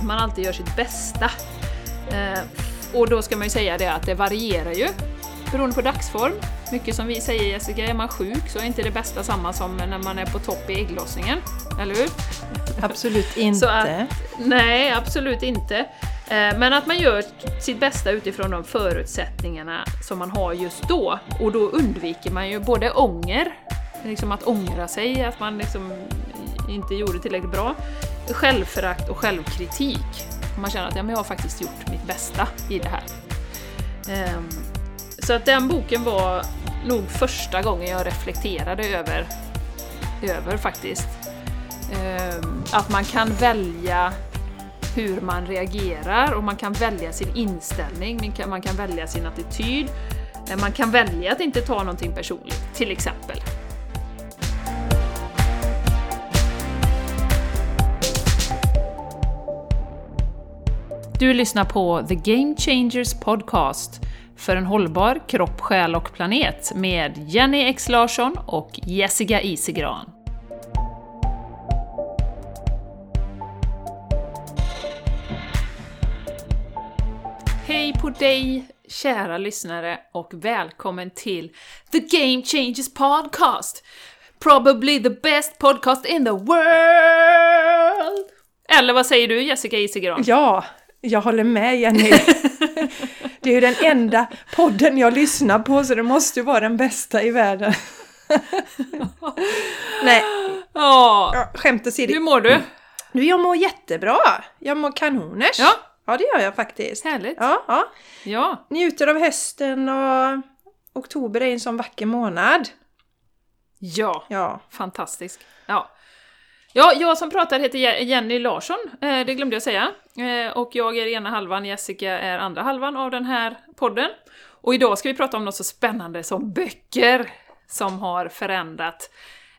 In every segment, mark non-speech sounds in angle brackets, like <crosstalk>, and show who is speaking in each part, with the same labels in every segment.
Speaker 1: att man alltid gör sitt bästa. Eh, och då ska man ju säga det att det varierar ju beroende på dagsform. Mycket som vi säger Jessica, är man sjuk så är inte det bästa samma som när man är på topp i ägglossningen. Eller hur?
Speaker 2: Absolut <laughs> inte. Att,
Speaker 1: nej, absolut inte. Eh, men att man gör sitt bästa utifrån de förutsättningarna som man har just då. Och då undviker man ju både ånger, liksom att ångra sig, att man liksom inte gjorde tillräckligt bra, självförakt och självkritik. Man känner att ja, men jag har faktiskt gjort mitt bästa i det här. Um, så att den boken var nog första gången jag reflekterade över, över faktiskt, um, att man kan välja hur man reagerar och man kan välja sin inställning, man kan välja sin attityd, ehm, man kan välja att inte ta någonting personligt, till exempel. Du lyssnar på The Game Changers Podcast för en hållbar kropp, själ och planet med Jenny X Larsson och Jessica Isegran. Hej på dig kära lyssnare och välkommen till The Game Changers Podcast! Probably the best podcast in the world! Eller vad säger du Jessica Isegran?
Speaker 2: Ja, jag håller med Jenny. <laughs> Det är ju den enda podden jag lyssnar på så det måste ju vara den bästa i världen. <laughs> Nej, ja, skämt åsido.
Speaker 1: Hur mår du?
Speaker 2: Du, jag mår jättebra. Jag mår kanoners.
Speaker 1: Ja.
Speaker 2: ja, det gör jag faktiskt.
Speaker 1: Härligt.
Speaker 2: Ja, ja.
Speaker 1: ja.
Speaker 2: Njuter av hösten och oktober är en sån vacker månad.
Speaker 1: Ja,
Speaker 2: ja.
Speaker 1: fantastisk. Ja. Ja, jag som pratar heter Jenny Larsson, eh, det glömde jag säga. Eh, och jag är ena halvan, Jessica är andra halvan av den här podden. Och idag ska vi prata om något så spännande som böcker som har förändrat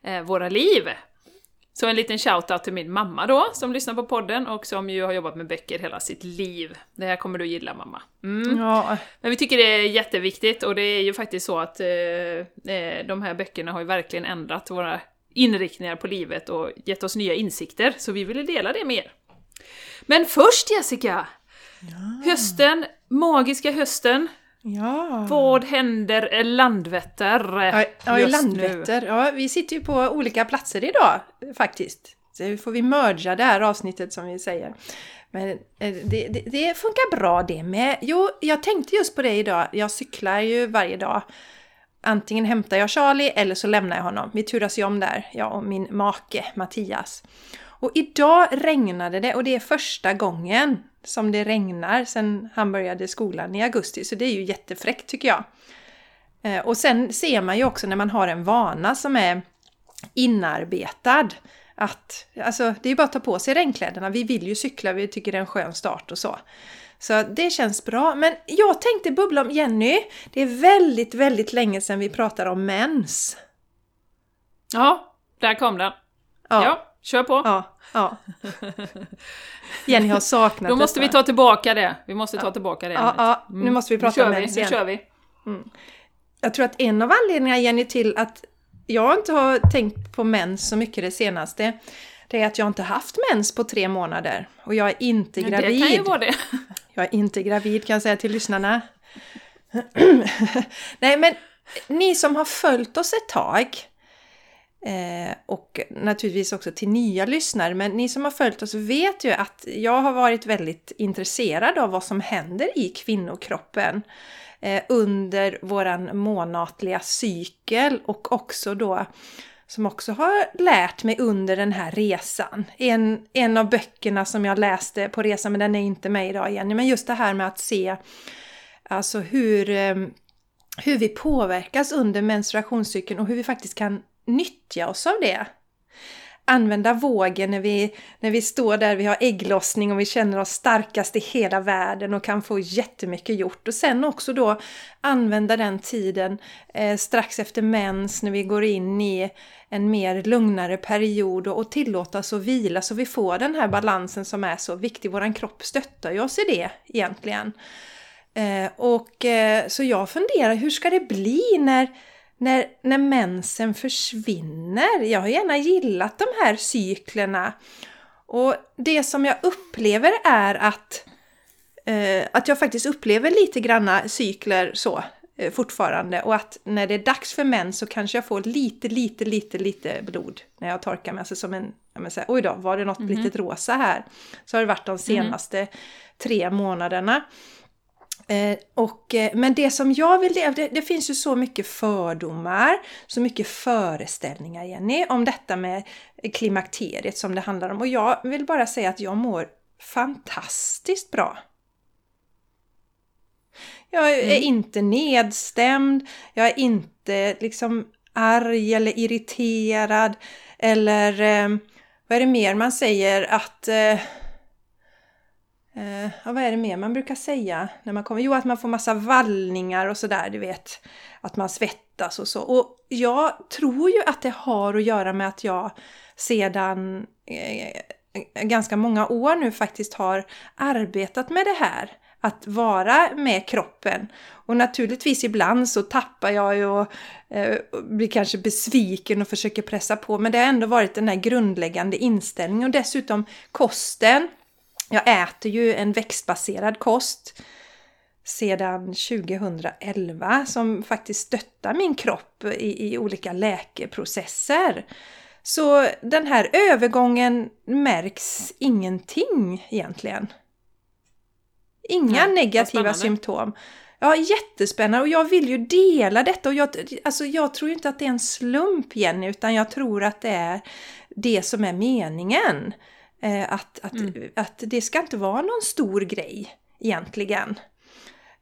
Speaker 1: eh, våra liv. Så en liten shout-out till min mamma då, som lyssnar på podden och som ju har jobbat med böcker hela sitt liv. Det här kommer du gilla mamma.
Speaker 2: Mm. Ja.
Speaker 1: Men vi tycker det är jätteviktigt och det är ju faktiskt så att eh, de här böckerna har ju verkligen ändrat våra inriktningar på livet och gett oss nya insikter, så vi ville dela det med er. Men först Jessica! Ja. Hösten, magiska hösten.
Speaker 2: Ja.
Speaker 1: Vad händer Landvetter
Speaker 2: ja, ja, Landvetter. Nu? Ja, vi sitter ju på olika platser idag faktiskt. Så får vi merga det här avsnittet som vi säger. Men eh, det, det, det, funkar bra det med. Jo, jag tänkte just på det idag. Jag cyklar ju varje dag. Antingen hämtar jag Charlie eller så lämnar jag honom. Vi turas ju om där, jag och min make Mattias. Och idag regnade det och det är första gången som det regnar sedan han började skolan i augusti. Så det är ju jättefräckt tycker jag. Eh, och sen ser man ju också när man har en vana som är inarbetad att alltså, det är bara att ta på sig regnkläderna. Vi vill ju cykla, vi tycker det är en skön start och så. Så det känns bra. Men jag tänkte bubbla om Jenny. Det är väldigt, väldigt länge sedan vi pratade om mens.
Speaker 1: Ja, där kom den. Ja, ja kör på.
Speaker 2: Ja, ja. Jenny har saknat
Speaker 1: Då måste vi ta tillbaka det. Vi måste ta tillbaka det.
Speaker 2: Ja, ja. Mm. nu måste vi prata om mens
Speaker 1: igen. Nu kör vi.
Speaker 2: Mm. Jag tror att en av anledningarna, Jenny, till att jag inte har tänkt på mens så mycket det senaste, det är att jag inte haft mens på tre månader. Och jag är inte gravid.
Speaker 1: Det kan ju vara det.
Speaker 2: Jag är inte gravid kan jag säga till lyssnarna. <clears throat> Nej men ni som har följt oss ett tag eh, och naturligtvis också till nya lyssnare, men ni som har följt oss vet ju att jag har varit väldigt intresserad av vad som händer i kvinnokroppen eh, under våran månatliga cykel och också då som också har lärt mig under den här resan. En, en av böckerna som jag läste på resan, men den är inte med idag igen. men just det här med att se alltså hur, eh, hur vi påverkas under menstruationscykeln och hur vi faktiskt kan nyttja oss av det använda vågen när vi, när vi står där, vi har ägglossning och vi känner oss starkast i hela världen och kan få jättemycket gjort. Och sen också då använda den tiden eh, strax efter mens när vi går in i en mer lugnare period och, och tillåta oss att vila så vi får den här balansen som är så viktig. Våran kropp stöttar ju oss i det egentligen. Eh, och eh, så jag funderar, hur ska det bli när när, när mensen försvinner. Jag har gärna gillat de här cyklerna Och det som jag upplever är att, eh, att jag faktiskt upplever lite granna cykler så eh, fortfarande och att när det är dags för mens så kanske jag får lite, lite, lite, lite blod när jag torkar mig. Alltså som en, jag menar, oj då, var det något mm -hmm. litet rosa här? Så har det varit de senaste mm -hmm. tre månaderna. Eh, och, eh, men det som jag vill det, det finns ju så mycket fördomar, så mycket föreställningar Jenny, om detta med klimakteriet som det handlar om. Och jag vill bara säga att jag mår fantastiskt bra. Jag är mm. inte nedstämd, jag är inte liksom arg eller irriterad eller eh, vad är det mer man säger att eh, ja, vad är det mer man brukar säga när man kommer? Jo, att man får massa vallningar och sådär, du vet. Att man svettas och så. Och jag tror ju att det har att göra med att jag sedan eh, ganska många år nu faktiskt har arbetat med det här. Att vara med kroppen. Och naturligtvis ibland så tappar jag ju eh, och eh, blir kanske besviken och försöker pressa på. Men det har ändå varit den här grundläggande inställningen och dessutom kosten jag äter ju en växtbaserad kost sedan 2011 som faktiskt stöttar min kropp i, i olika läkeprocesser. Så den här övergången märks ingenting egentligen. Inga Nej, negativa symptom. Ja, jättespännande och jag vill ju dela detta och jag, alltså jag tror inte att det är en slump Jenny utan jag tror att det är det som är meningen. Eh, att, att, mm. att det ska inte vara någon stor grej egentligen.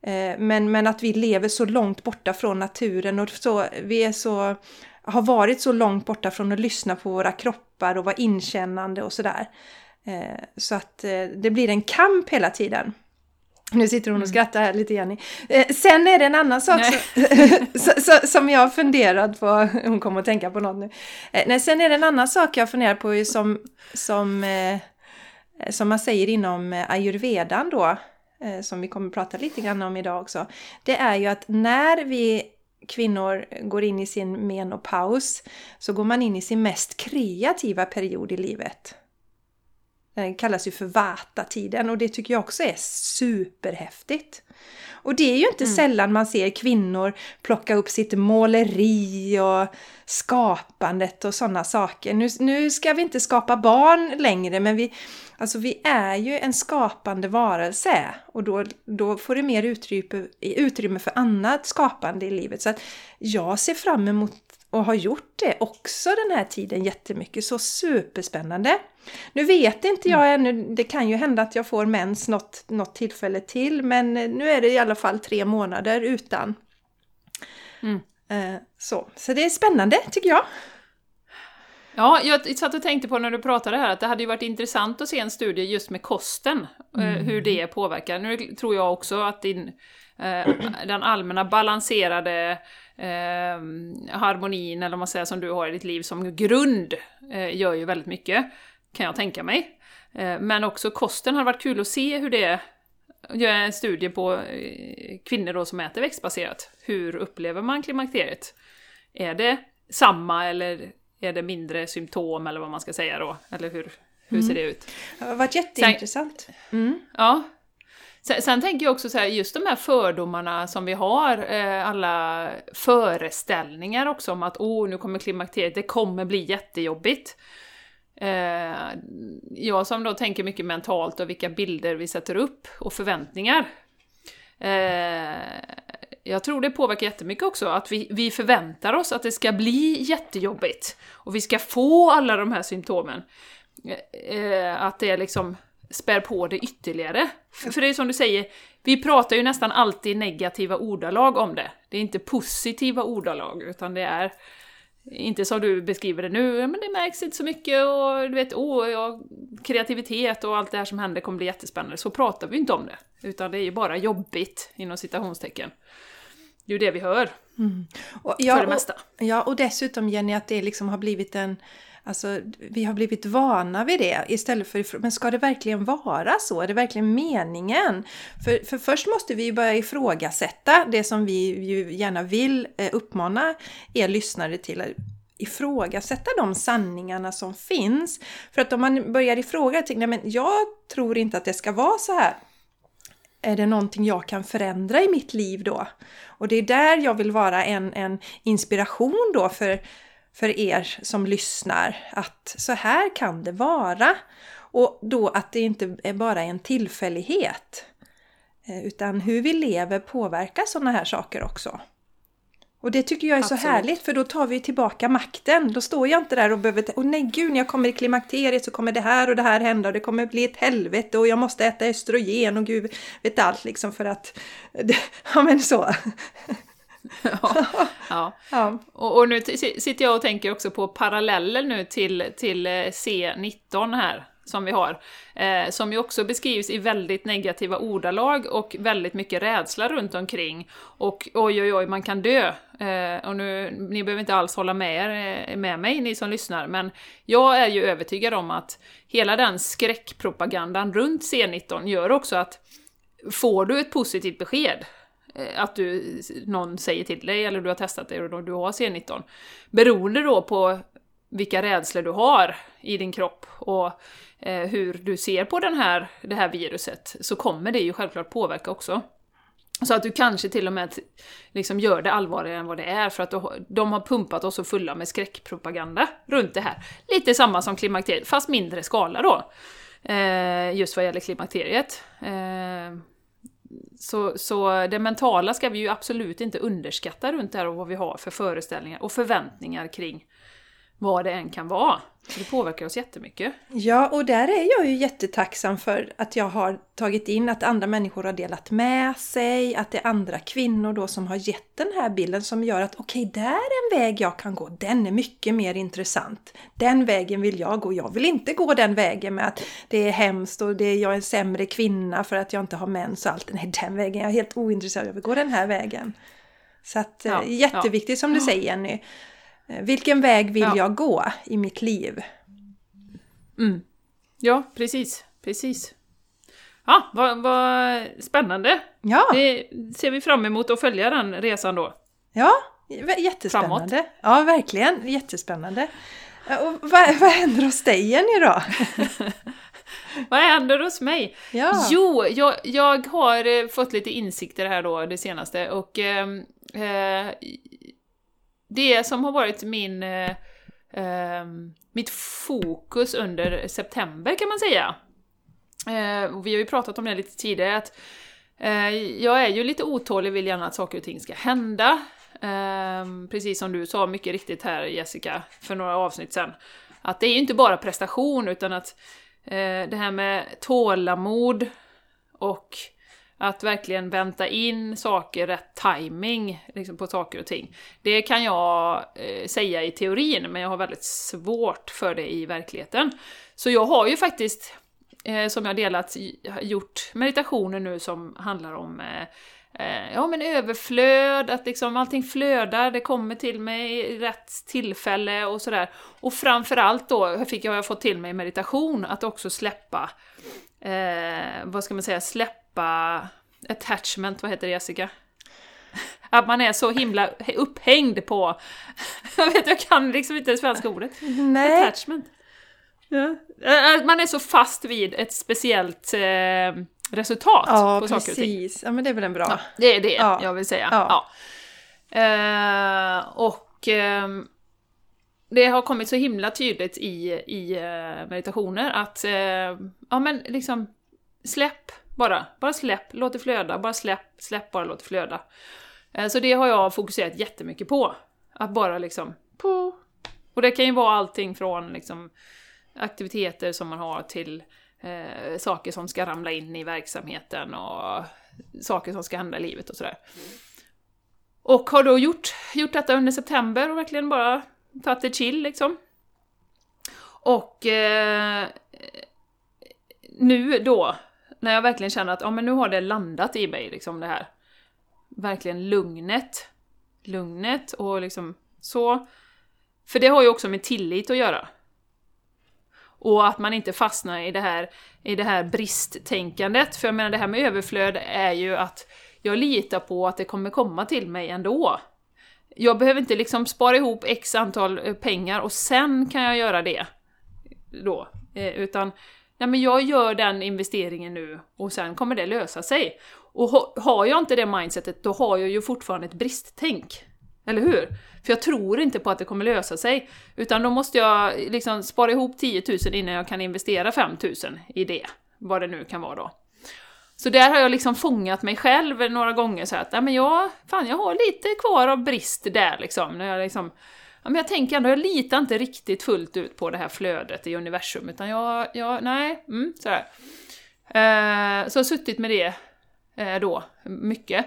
Speaker 2: Eh, men, men att vi lever så långt borta från naturen och så, vi är så, har varit så långt borta från att lyssna på våra kroppar och vara inkännande och sådär. Eh, så att det blir en kamp hela tiden. Nu sitter hon och mm. skrattar här lite Jenny. Eh, sen är det en annan sak som, <laughs> som jag har funderat på. Hon kommer att tänka på något nu. Eh, nej, sen är det en annan sak jag funderar på som, som, eh, som man säger inom ayurvedan då. Som vi kommer att prata lite grann om idag också. Det är ju att när vi kvinnor går in i sin menopaus så går man in i sin mest kreativa period i livet. Den kallas ju för Vata-tiden och det tycker jag också är superhäftigt. Och det är ju inte mm. sällan man ser kvinnor plocka upp sitt måleri och skapandet och sådana saker. Nu, nu ska vi inte skapa barn längre men vi, alltså vi är ju en skapande varelse och då, då får det mer utrymme, utrymme för annat skapande i livet. Så att jag ser fram emot och har gjort det också den här tiden jättemycket. Så superspännande! Nu vet inte jag mm. ännu, det kan ju hända att jag får mens något, något tillfälle till men nu är det i alla fall tre månader utan. Mm. Eh, så. så det är spännande tycker jag.
Speaker 1: Ja, jag satt och tänkte på när du pratade här att det hade ju varit intressant att se en studie just med kosten, eh, mm. hur det påverkar. Nu tror jag också att din, eh, den allmänna balanserade eh, harmonin, eller vad man säger, som du har i ditt liv som grund, eh, gör ju väldigt mycket, kan jag tänka mig. Eh, men också kosten har varit kul att se hur det gör en studie på eh, kvinnor då som äter växtbaserat. Hur upplever man klimakteriet? Är det samma eller är det mindre symptom eller vad man ska säga då? Eller hur, hur mm. ser det ut?
Speaker 2: Det har varit jätteintressant.
Speaker 1: Mm. Ja, Sen, sen, tänker jag också så här, just de här fördomarna som vi har, eh, alla föreställningar också om att åh, nu kommer klimakteriet, det kommer bli jättejobbigt. Eh, jag som då tänker mycket mentalt och vilka bilder vi sätter upp och förväntningar. Eh, jag tror det påverkar jättemycket också, att vi, vi förväntar oss att det ska bli jättejobbigt. Och vi ska få alla de här symptomen. Eh, att det är liksom spär på det ytterligare. För, det är som du säger, vi pratar ju nästan alltid negativa ordalag om det. Det är inte positiva ordalag, utan det är inte som du beskriver det nu, men det märks inte så mycket och du vet, oh, ja, kreativitet och allt det här som händer kommer bli jättespännande. Så pratar vi inte om det, utan det är ju bara jobbigt inom citationstecken. Det är ju det vi hör. Mm.
Speaker 2: Och, ja, för det mesta. Och, ja, och dessutom Jenny, att det liksom har blivit en Alltså, vi har blivit vana vid det istället för men ska det verkligen vara så? Är det verkligen meningen? För, för först måste vi börja ifrågasätta det som vi ju gärna vill eh, uppmana er lyssnare till. ifrågasätta de sanningarna som finns. För att om man börjar ifrågasätta, men jag tror inte att det ska vara så här. Är det någonting jag kan förändra i mitt liv då? Och det är där jag vill vara en, en inspiration då för, för er som lyssnar. Att så här kan det vara. Och då att det inte är bara en tillfällighet. Eh, utan hur vi lever påverkar sådana här saker också. Och det tycker jag är Absolut. så härligt för då tar vi tillbaka makten. Då står jag inte där och behöver... Åh nej gud, när jag kommer i klimakteriet så kommer det här och det här hända och det kommer bli ett helvete och jag måste äta östrogen och gud vet allt liksom för att... <laughs> Ja men så.
Speaker 1: Ja, ja. Och, och, nu sitter jag och tänker också på paralleller nu till, till eh, C19 här som vi har, eh, som ju också beskrivs i väldigt negativa ordalag och väldigt mycket rädsla runt omkring. Och oj, oj, oj, man kan dö. Eh, och nu, ni behöver inte alls hålla med, er, eh, med mig, ni som lyssnar, men jag är ju övertygad om att hela den skräckpropagandan runt C19 gör också att får du ett positivt besked, Eh, att du, någon säger till dig eller du har testat det och du har C19. Beroende då på vilka rädslor du har i din kropp och eh, hur du ser på den här, det här viruset, så kommer det ju självklart påverka också. Så att du kanske till och med liksom gör det allvarligare än vad det är, för att de har pumpat oss så fulla med skräckpropaganda runt det här. Lite samma som klimakteriet, fast mindre skala då. Eh, just vad gäller klimakteriet. Eh, så, så det mentala ska vi ju absolut inte underskatta runt det här och vad vi har för föreställningar och förväntningar kring vad det än kan vara. Det påverkar oss jättemycket.
Speaker 2: Ja, och där är jag ju jättetacksam för att jag har tagit in att andra människor har delat med sig, att det är andra kvinnor då som har gett den här bilden som gör att okej, okay, där är en väg jag kan gå. Den är mycket mer intressant. Den vägen vill jag gå. Jag vill inte gå den vägen med att det är hemskt och det är, jag är en sämre kvinna för att jag inte har mens och allt. Nej, den vägen jag är helt ointresserad Jag vill gå den här vägen. Så att ja, eh, jätteviktigt ja. som du säger Jenny. Eh, vilken väg vill ja. jag gå i mitt liv?
Speaker 1: Mm. Ja, precis. Precis. Ja, vad, vad spännande! Ja. Det ser vi fram emot att följa den resan då.
Speaker 2: Ja, jättespännande. Framåt. Ja, verkligen. Jättespännande. Och vad, <laughs> vad händer hos dig Jenny då? <laughs>
Speaker 1: vad händer hos mig? Ja. Jo, jag, jag har eh, fått lite insikter här då det senaste och ehm, eh, det som har varit min, eh, eh, mitt fokus under september kan man säga. Eh, vi har ju pratat om det lite tidigare, att eh, jag är ju lite otålig, vill gärna att saker och ting ska hända. Ehm, precis som du sa mycket riktigt här Jessica, för några avsnitt sen. Att det är ju inte bara prestation, utan att eh, det här med tålamod och att verkligen vänta in saker, rätt timing liksom på saker och ting. Det kan jag eh, säga i teorin, men jag har väldigt svårt för det i verkligheten. Så jag har ju faktiskt, eh, som jag delat, gjort meditationer nu som handlar om eh, eh, ja men överflöd, att liksom allting flödar, det kommer till mig i rätt tillfälle och sådär. Och framförallt då fick jag, jag fått till mig meditation, att också släppa, eh, vad ska man säga, släppa attachment, vad heter det Jessica? <laughs> Att man är så himla upphängd på... <laughs> Jag vet, jag kan liksom inte det svenska ordet.
Speaker 2: Nej.
Speaker 1: Attachment. Ja. Eh, man är så fast vid ett speciellt eh, resultat
Speaker 2: ja,
Speaker 1: på
Speaker 2: saker och ting. Ja, precis. Ja, men det är väl en bra... Ja,
Speaker 1: det är det ja. jag vill säga. Ja. Eh, och eh, det har kommit så himla tydligt i, i uh, meditationer att, uh, ja men liksom, släpp bara. Bara släpp, låt det flöda, bara släpp, släpp bara, låt det flöda. Uh, så det har jag fokuserat jättemycket på. Att bara liksom, på. Och det kan ju vara allting från liksom aktiviteter som man har till saker som ska ramla in i verksamheten och saker som ska hända i livet och sådär. Och har då gjort, gjort detta under september och verkligen bara tagit det chill liksom. Och eh, nu då, när jag verkligen känner att ja, men nu har det landat i mig, liksom det här. Verkligen lugnet. Lugnet och liksom så. För det har ju också med tillit att göra. Och att man inte fastnar i det här, i det här bristtänkandet. För jag menar, det här med överflöd är ju att jag litar på att det kommer komma till mig ändå. Jag behöver inte liksom spara ihop x antal eh, pengar och sen kan jag göra det. Då. Eh, utan, nej men jag gör den investeringen nu och sen kommer det lösa sig. Och har jag inte det mindsetet, då har jag ju fortfarande ett bristtänk. Eller hur? För jag tror inte på att det kommer lösa sig. Utan då måste jag liksom spara ihop 10 000 innan jag kan investera 5 000 i det. Vad det nu kan vara då. Så där har jag liksom fångat mig själv några gånger så att, ja men jag, fan jag har lite kvar av brist där liksom. När jag liksom ja, men jag tänker ändå, jag litar inte riktigt fullt ut på det här flödet i universum, utan jag, jag nej, mm, sådär. Eh, så jag har suttit med det eh, då, mycket.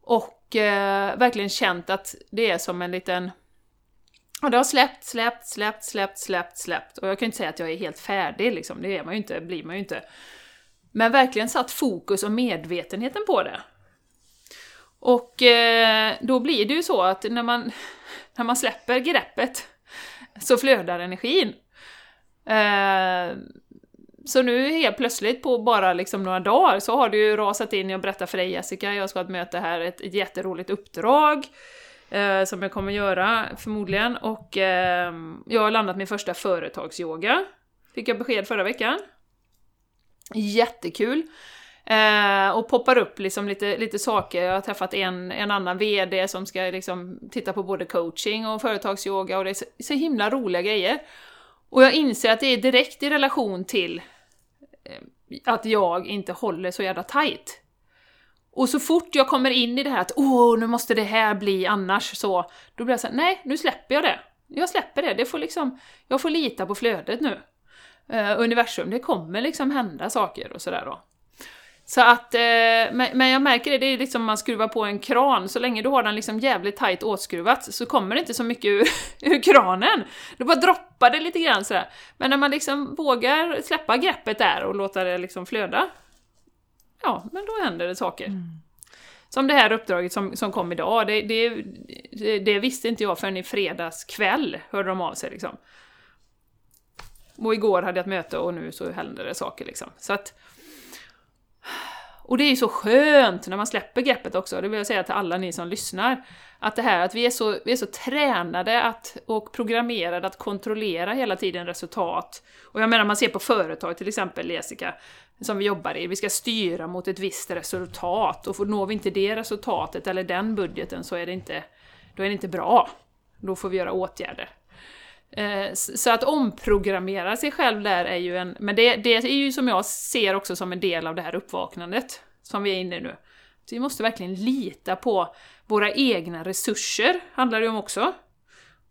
Speaker 1: Och eh, verkligen känt att det är som en liten... Och det har släppt, släppt, släppt, släppt, släppt, släppt. Och jag kan ju inte säga att jag är helt färdig liksom, det är man ju inte, blir man ju inte. Men verkligen satt fokus och medvetenheten på det. Och eh, då blir det ju så att när man, när man släpper greppet så flödar energin. Eh, så nu helt plötsligt på bara liksom några dagar så har det ju rasat in, jag berättar för dig Jessica, jag ska ha ett möte här, ett, ett jätteroligt uppdrag eh, som jag kommer göra förmodligen och eh, jag har landat min första företagsyoga. Fick jag besked förra veckan. Jättekul! Eh, och poppar upp liksom lite, lite saker. Jag har träffat en, en annan VD som ska liksom titta på både coaching och företagsyoga och det är så, så himla roliga grejer. Och jag inser att det är direkt i relation till eh, att jag inte håller så jävla tight. Och så fort jag kommer in i det här att åh, nu måste det här bli annars så, då blir jag såhär, nej, nu släpper jag det. Jag släpper det, det får liksom, jag får lita på flödet nu. Uh, universum, det kommer liksom hända saker och sådär då. Så att, eh, men jag märker det, det är liksom man skruvar på en kran, så länge du har den liksom jävligt tight åtskruvat så kommer det inte så mycket ur, <laughs> ur kranen. Det bara droppar det lite grann sådär. Men när man liksom vågar släppa greppet där och låta det liksom flöda, ja, men då händer det saker. Mm. Som det här uppdraget som, som kom idag, det, det, det, visste inte jag förrän i fredags kväll hörde de av sig liksom. Och igår hade jag ett möte och nu så händer det saker liksom. Så att och det är ju så skönt när man släpper greppet också, det vill jag säga till alla ni som lyssnar. Att det här att vi är så, vi är så tränade att, och programmerade att kontrollera hela tiden resultat. Och jag menar, man ser på företag till exempel, Jessica, som vi jobbar i, vi ska styra mot ett visst resultat och når vi inte det resultatet eller den budgeten så är det inte, då är det inte bra. Då får vi göra åtgärder. Eh, så att omprogrammera sig själv där är ju en... Men det, det är ju som jag ser också som en del av det här uppvaknandet som vi är inne i nu. Så vi måste verkligen lita på våra egna resurser, handlar det om också.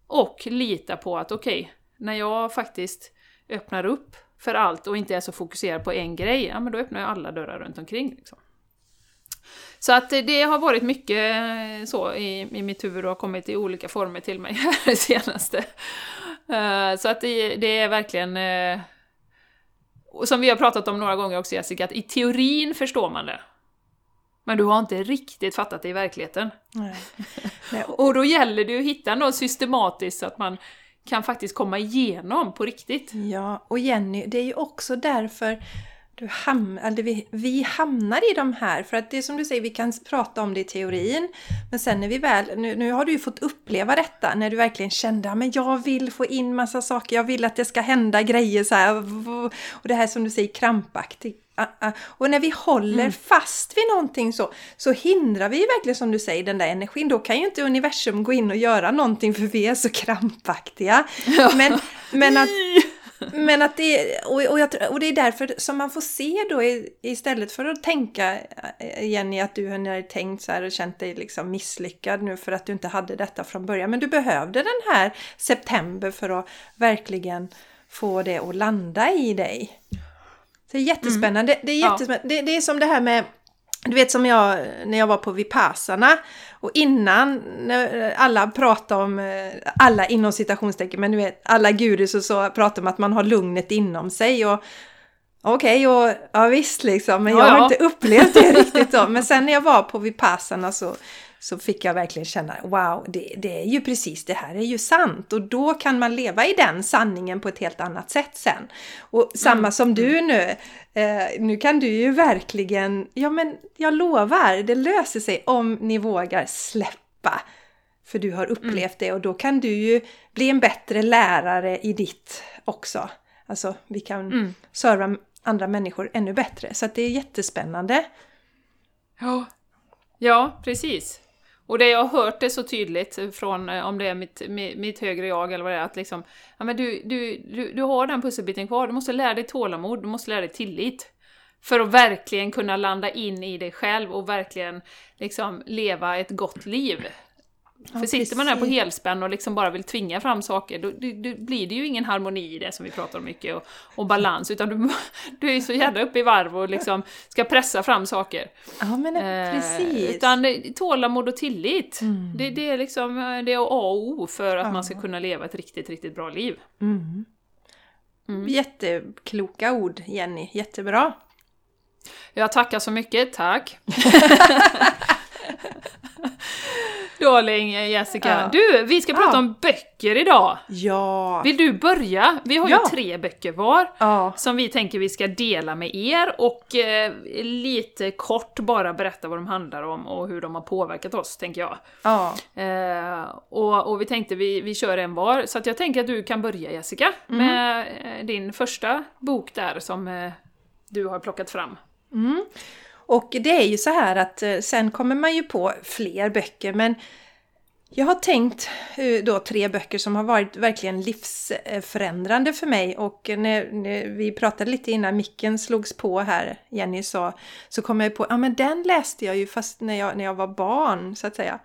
Speaker 1: Och lita på att okej, okay, när jag faktiskt öppnar upp för allt och inte är så fokuserad på en grej, ja men då öppnar jag alla dörrar runt omkring. Liksom. Så att det har varit mycket så i, i mitt huvud och har kommit i olika former till mig <laughs> här det senaste. Uh, så att det, det, är verkligen... Uh, som vi har pratat om några gånger också Jessica, att i teorin förstår man det. Men du har inte riktigt fattat det i verkligheten. Nej. <laughs> och då gäller det att hitta något systematiskt så att man kan faktiskt komma igenom på riktigt.
Speaker 2: Ja, och Jenny, det är ju också därför du ham eller vi, vi hamnar i de här, för att det är som du säger, vi kan prata om det i teorin, men sen när vi väl, nu, nu har du ju fått uppleva detta, när du verkligen kände att jag vill få in massa saker, jag vill att det ska hända grejer så här, och det här som du säger krampaktigt. Och när vi håller mm. fast vid någonting så, så hindrar vi verkligen som du säger den där energin. Då kan ju inte universum gå in och göra någonting för vi är så krampaktiga. Ja. Men, men att men att det, och, och, jag, och det är därför som man får se då istället för att tänka eh, Jenny att du har tänkt så här och känt dig liksom misslyckad nu för att du inte hade detta från början. Men du behövde den här september för att verkligen få det att landa i dig. Så det är jättespännande. Mm. Det, är jättespännande. Ja. Det, det är som det här med du vet som jag när jag var på Vipassana och innan när alla pratade om, eh, alla inom citationstecken, men du vet alla gurus och så pratar om att man har lugnet inom sig och Okej, okay, och ja visst liksom, men jag ja, har ja. inte upplevt det riktigt då. Men sen när jag var på Vipassana så så fick jag verkligen känna wow, det, det, är ju precis det här är ju sant och då kan man leva i den sanningen på ett helt annat sätt sen. Och samma mm. som du mm. nu, eh, nu kan du ju verkligen, ja men jag lovar, det löser sig om ni vågar släppa För du har upplevt det och då kan du ju bli en bättre lärare i ditt också. Alltså vi kan
Speaker 1: Mm.
Speaker 2: serva andra människor ännu bättre. Så att det är jättespännande.
Speaker 1: Ja. ja, precis. Och det jag har hört det så tydligt från, eh, om det är mitt, mitt högre jag eller vad det är, att liksom, ja men du, du, du, du har den pusselbiten kvar, du måste lära dig tålamod, du måste lära dig tillit. För att verkligen kunna landa in i dig själv och verkligen liksom leva ett gott liv.
Speaker 2: Ja,
Speaker 1: För sitter man där på helspänn och liksom bara vill tvinga fram saker, då, då, då blir det ju ingen harmoni i det som vi pratar om mycket, och, och balans, utan du, <laughs> du är ju så jävla uppe i varv och liksom ska pressa fram saker.
Speaker 2: Ja men
Speaker 1: Eh,
Speaker 2: precis.
Speaker 1: Utan tålamod och tillit.
Speaker 2: Mm.
Speaker 1: Det, det är liksom det är A och O för att
Speaker 2: Ja.
Speaker 1: man ska kunna leva ett riktigt, riktigt bra liv.
Speaker 2: Mm.
Speaker 1: Mm.
Speaker 2: Jättekloka ord Jenny, jättebra.
Speaker 1: Jag tackar så mycket, tack! <laughs> Darling eh, Jessica.
Speaker 2: Ja.
Speaker 1: Du, vi ska prata
Speaker 2: Ja.
Speaker 1: om böcker idag!
Speaker 2: Ja.
Speaker 1: Vill du börja? Vi har
Speaker 2: Ja.
Speaker 1: ju tre böcker var. Som vi tänker vi ska dela med er och eh, lite kort bara berätta vad de handlar om och hur de har påverkat oss, tänker jag.
Speaker 2: Ja.
Speaker 1: Eh, och, och vi tänkte vi, vi kör en var, så jag tänker att du kan börja Jessica med eh, din första bok där som eh, du har plockat fram.
Speaker 2: Mm. Och det är ju så här att eh, sen kommer man ju på fler böcker men jag har tänkt eh, då tre böcker som har varit verkligen livsförändrande för mig och när, när vi pratade lite innan micken slogs på här, Jenny sa, så kom jag på, ja men den läste jag ju fast när jag, när jag var barn så att säga.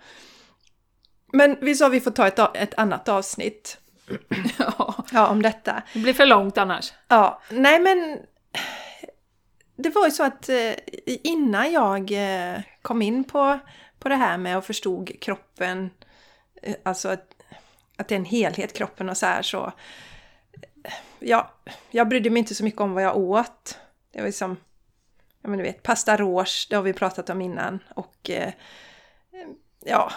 Speaker 2: Men vi sa vi får ta ett, ett annat avsnitt
Speaker 1: Ja, <clears throat>
Speaker 2: ja, om detta.
Speaker 1: det blir för långt annars.
Speaker 2: Ja, nej men det var ju så att eh, innan jag eh, kom in på, på det här med och förstod kroppen, eh, alltså att, att det är en helhet kroppen och så här så, ja, jag brydde mig inte så mycket om vad jag åt. Det var liksom, ja men du vet, pasta rouge, det har vi pratat om innan och ja,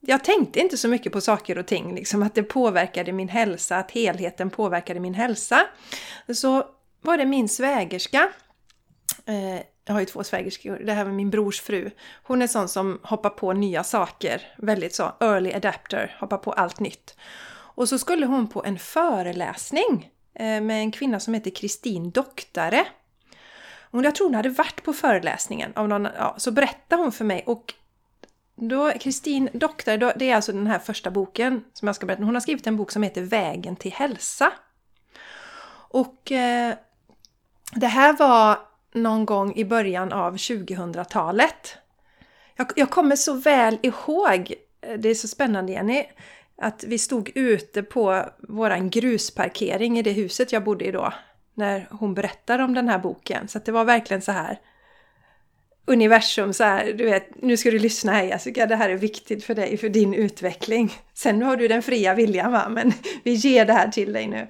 Speaker 2: jag tänkte inte så mycket på saker och ting, liksom att det påverkade min hälsa, att helheten påverkade min hälsa. Så var det min svägerska, eh, jag har ju två svägerskor, det här var min brors fru. Hon är sån som hoppar på nya saker, väldigt så, early adapter, hoppar på allt nytt. Och så skulle hon på en föreläsning eh, med en kvinna som heter Kristin Doktare. Hon, jag tror hon hade varit på föreläsningen, av någon, ja, så berättade hon för mig och då, Kristin Doktare, då, det är alltså den här första boken som jag ska berätta. Hon har skrivit en bok som heter Vägen till hälsa. Och eh, det här var någon gång i början av 2000-talet. Jag, jag kommer så väl ihåg, eh, det är så spännande Jenny, att vi stod ute på våran grusparkering i det huset jag bodde i då. När hon berättade om den här boken. Så att det var verkligen så här universum så här, du vet, nu ska du lyssna här Jessica, det här är viktigt för dig, för din utveckling. Sen har du den fria viljan va, men <laughs> vi ger det här till dig nu.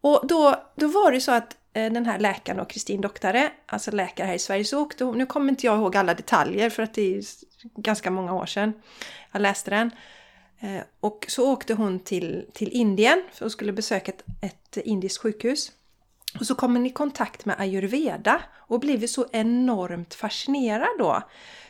Speaker 2: Och då, då var det så att Eh, den här läkaren och Kristin Doktare, alltså läkare här i Sverige, så åkte hon, nu kommer inte jag ihåg alla detaljer för att det är ganska många år sedan jag läste den. Eh, och så åkte hon till, till Indien för hon skulle besöka ett, ett indiskt sjukhus. Och så kom hon i kontakt med ayurveda och blev så enormt fascinerad då.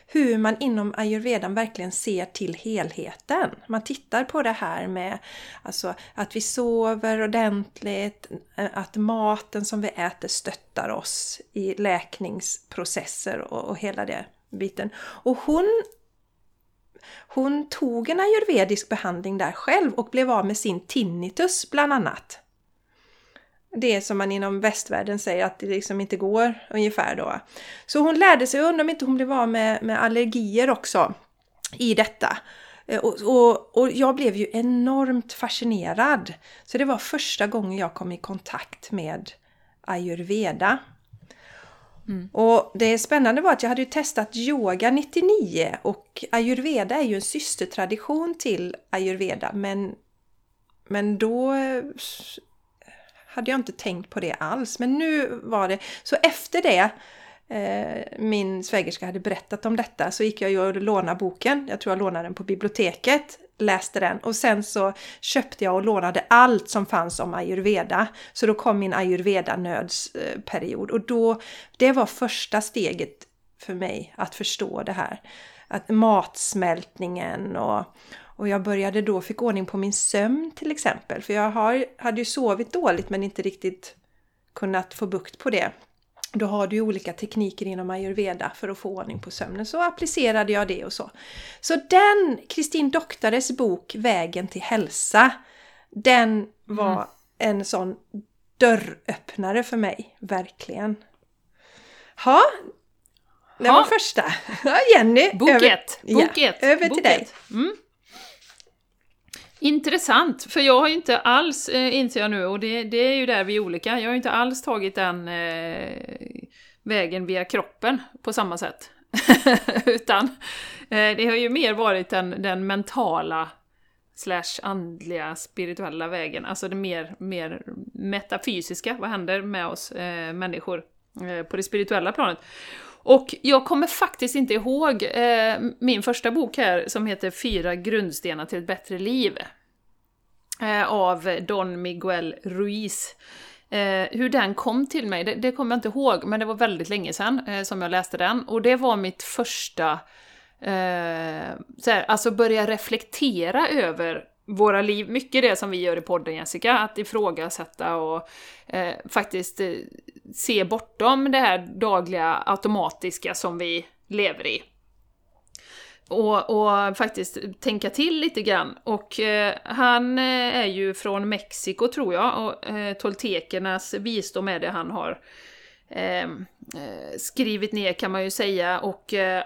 Speaker 2: Hur man inom ayurvedan verkligen ser till helheten. Man tittar på det här med alltså, att vi sover ordentligt, eh, att maten som vi äter stöttar oss i läkningsprocesser och, och hela det biten. Och hon hon tog en ayurvedisk behandling där själv och blev av med sin tinnitus bland annat det som man inom västvärlden säger att det liksom inte går ungefär då. Så hon lärde sig, undrar om inte hon blev av med, med allergier också i detta. Eh, Och, och, och jag blev ju enormt fascinerad. Så det var första gången jag kom i kontakt med ayurveda. Och det spännande var att jag hade ju testat yoga 99 och ayurveda är ju en systertradition till ayurveda men, men då hade jag inte tänkt på det alls. Men nu var det... Så efter det, eh, min svägerska hade berättat om detta, så gick jag ju och lånade boken. Jag tror jag lånade den på biblioteket. Läste den och sen så köpte jag och lånade allt som fanns om ayurveda. Så då kom min ayurveda-nödsperiod och då, det var första steget för mig att förstå det här. att matsmältningen och, och jag började då, fick ordning på min sömn till exempel. För jag har, hade ju sovit dåligt men inte riktigt kunnat få bukt på det. Då har du ju olika tekniker inom ayurveda för att få ordning på sömnen. Så applicerade jag det och så. Så den, Kristin Doktares bok Vägen till hälsa, den var mm. en sån dörröppnare för mig, verkligen. Ha, det var första. <laughs> Jenny!
Speaker 1: Bok över, ett! Bok
Speaker 2: ja, över till dig. Mm.
Speaker 1: Intressant, för jag har ju inte alls, eh, inser jag nu, och det, det, är ju där vi är olika, jag har ju inte alls tagit den eh, vägen via kroppen på samma sätt. <laughs> Utan eh, det har ju mer varit den, den mentala slash andliga, spirituella vägen, alltså det mer, mer metafysiska, vad händer med oss eh, människor eh, på det spirituella planet? Och jag kommer faktiskt inte ihåg eh, min första bok här som heter Fyra grundstenar till ett bättre liv. Eh, av Don Miguel Ruiz. Eh, hur den kom till mig, det, det kommer jag inte ihåg, men det var väldigt länge sedan eh, som jag läste den. Och det var mitt första, eh, såhär, alltså börja reflektera över våra liv, mycket det som vi gör i podden Jessica, att ifrågasätta och eh, faktiskt eh, se bortom det här dagliga automatiska som vi lever i. Och, och faktiskt tänka till lite grann. Och eh, han eh, är ju från Mexiko tror jag, och eh, toltekernas visdom är det han har ehm, eh, skrivit ner kan man ju säga, och eh,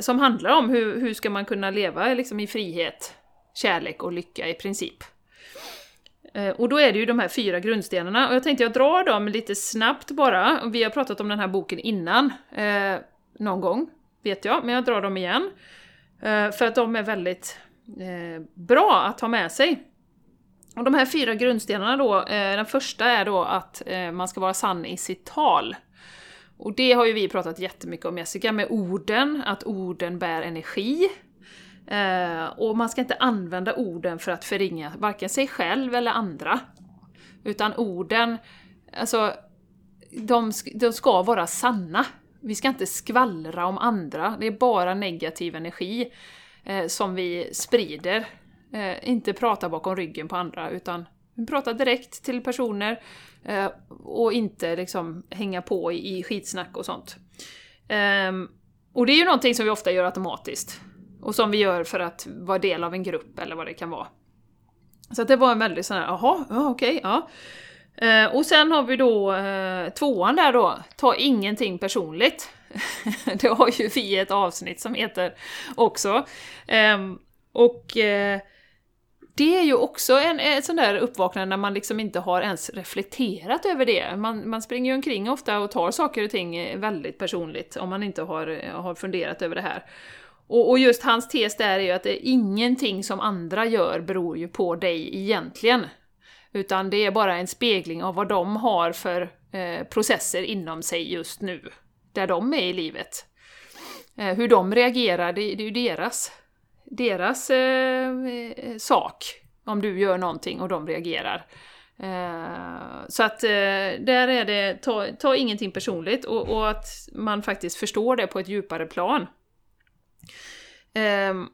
Speaker 1: som handlar om hur, hur ska man kunna leva liksom, i frihet kärlek och lycka i princip. Eh, och då är det ju de här fyra grundstenarna, och jag tänkte jag drar dem lite snabbt bara. Vi har pratat om den här boken innan, eh, någon gång, vet jag, men jag drar dem igen. Eh, för att de är väldigt eh, bra att ha med sig. Och de här fyra grundstenarna då, eh, den första är då att eh, man ska vara sann i sitt tal. Och det har ju vi pratat jättemycket om Jessica, med orden, att orden bär energi. Eh, och man ska inte använda orden för att förringa varken sig själv eller andra. Utan orden, alltså, de, de ska vara sanna. Vi ska inte skvallra om andra, det är bara negativ energi eh, som vi sprider. Eh, inte prata bakom ryggen på andra, utan prata direkt till personer eh, och inte liksom hänga på i, i skitsnack och sånt. Ehm, och det är ju någonting som vi ofta gör automatiskt. Och som vi gör för att vara del av en grupp eller vad det kan vara. Så att det var en väldigt sån här, jaha, ja, okej, ja. Eh, och sen har vi då eh, tvåan där då, ta ingenting personligt. <laughs> det har ju vi ett avsnitt som heter också. Eh, och eh, det är ju också en, en sån där uppvaknande när man liksom inte har ens reflekterat över det. Man, man springer ju omkring ofta och tar saker och ting väldigt personligt om man inte har, har funderat över det här. Och, och, just hans tes där är ju att det är ingenting som andra gör beror ju på dig egentligen. Utan det är bara en spegling av vad de har för eh, processer inom sig just nu. Där de är i livet. Eh, hur de reagerar, det, det är ju deras, deras eh, eh sak. Om du gör någonting och de reagerar. Eh, så att eh, där är det, ta, ta ingenting personligt och, och att man faktiskt förstår det på ett djupare plan. Um,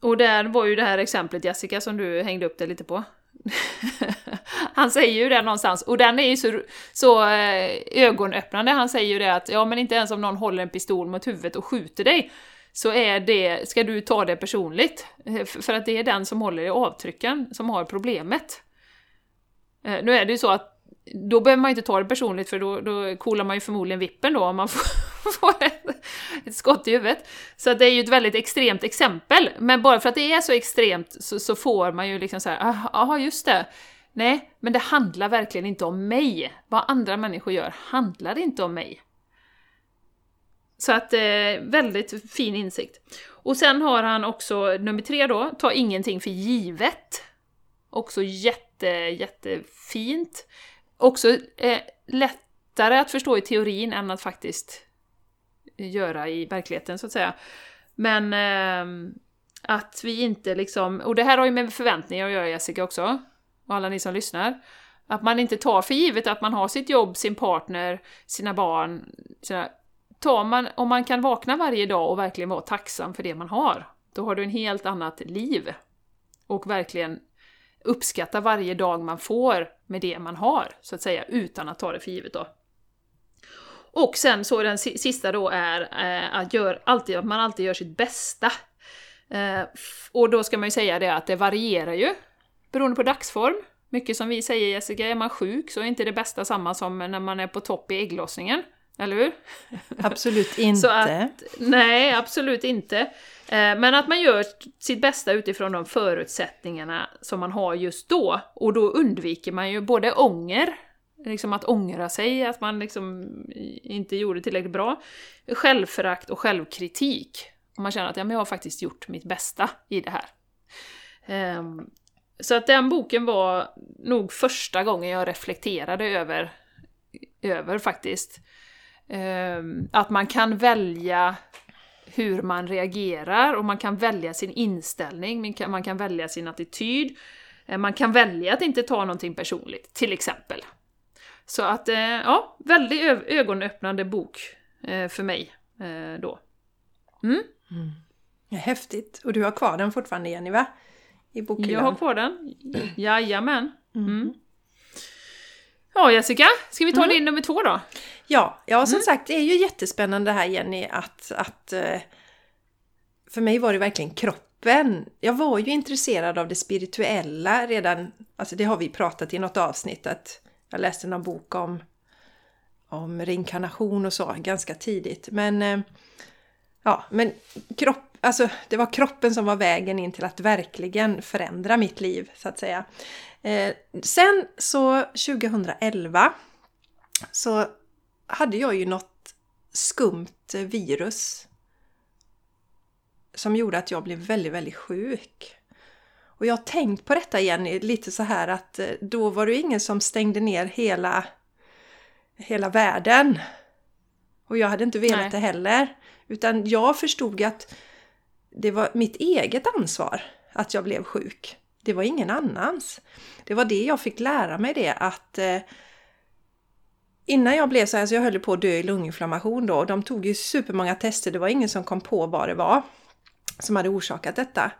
Speaker 1: och där var ju det här exemplet Jessica som du hängde upp dig lite på. <laughs> han säger ju det någonstans, och den är ju så, så eh, ögonöppnande, han säger ju det att ja men inte ens om någon håller en pistol mot huvudet och skjuter dig, så är det, ska du ta det personligt. Eh, för att det är den som håller i avtrycken som har problemet. Eh, nu är det ju så att då behöver man ju inte ta det personligt för då, då coolar man ju förmodligen vippen då om man <laughs> får, får ett, ett, skott i huvudet. Så det är ju ett väldigt extremt exempel, men bara för att det är så extremt så, så får man ju liksom såhär, jaha ah, just det. Nej, men det handlar verkligen inte om mig. Vad andra människor gör handlar inte om mig. Så att, eh, väldigt fin insikt. Och sen har han också nummer tre då, ta ingenting för givet. Också jätte, jättefint också eh, lättare att förstå i teorin än att faktiskt göra i verkligheten, så att säga. Men eh, att vi inte liksom, och det här har ju med förväntningar att göra Jessica också, och alla ni som lyssnar. Att man inte tar för givet att man har sitt jobb, sin partner, sina barn, sina tar man, om man kan vakna varje dag och verkligen vara tacksam för det man har, då har du en helt annat liv. Och verkligen uppskatta varje dag man får med det man har, så att säga, utan att ta det för givet då. Och sen så den sista då är eh, att, gör alltid, att man alltid gör sitt bästa. Eh, och då ska man ju säga det att det varierar ju, beroende på dagsform. Mycket som vi säger Jessica, är man sjuk så är inte det bästa samma som när man är på topp i ägglossningen. Eller hur?
Speaker 2: Absolut <laughs> inte.
Speaker 1: Att, nej, absolut inte. Eh, men att man gör sitt bästa utifrån de förutsättningarna som man har just då. Och då undviker man ju både ånger, liksom att ångra sig, att man liksom inte gjorde tillräckligt bra, självförakt och självkritik. Och man känner att ja, men jag har faktiskt gjort mitt bästa i det här. Ehm, så att den boken var nog första gången jag reflekterade över, över faktiskt, att man kan välja hur man reagerar och man kan välja sin inställning, man kan välja sin attityd, eh, man kan välja att inte ta någonting personligt, till exempel. Så att, eh, ja, väldigt ögonöppnande bok eh, för mig då.
Speaker 2: Mm. Mm. Häftigt! Och du har kvar den fortfarande Jenny, va?
Speaker 1: I bokhyllan? Jag har kvar den. Jajamän. Mm. mm. Ja Jessica, ska vi ta mm. din nummer två då?
Speaker 2: Ja, ja som mm. sagt det är ju jättespännande här Jenny att, att eh, för mig var det verkligen kroppen. Jag var ju intresserad av det spirituella redan, alltså det har vi pratat i något avsnitt att jag läste någon bok om, om reinkarnation och så ganska tidigt. Men eh, ja, men kropp, alltså det var kroppen som var vägen in till att verkligen förändra mitt liv så att säga. Eh, sen så 2011 så hade jag ju något skumt virus som gjorde att jag blev väldigt, väldigt sjuk. Och jag har tänkt på detta igen lite så här att eh, då var det ingen som stängde ner hela, hela världen. Och jag hade inte velat Nej. det heller. Utan jag förstod att det var mitt eget ansvar att jag blev sjuk. Det var ingen annans. Det var det jag fick lära mig det att eh, Innan jag blev så här, så jag höll på att dö i lunginflammation då och de tog ju supermånga tester, det var ingen som kom på vad det var som hade orsakat detta.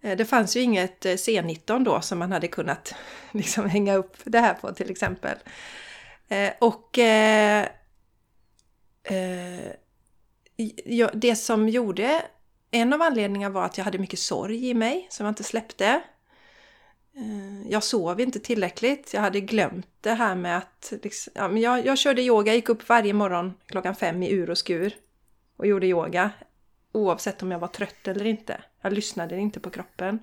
Speaker 2: Eh, det fanns ju inget eh, C19 då som man hade kunnat <laughs> liksom hänga upp det här på till exempel. Eh, och eh, eh, det som gjorde, en av anledningarna var att jag hade mycket sorg i mig som jag inte släppte. Eh, jag sov inte tillräckligt. Jag hade glömt det här med att... Liksom, ja, men jag, jag körde yoga, gick upp varje morgon klockan fem i ur och skur och gjorde yoga. Oavsett om jag var trött eller inte. Jag lyssnade inte på kroppen.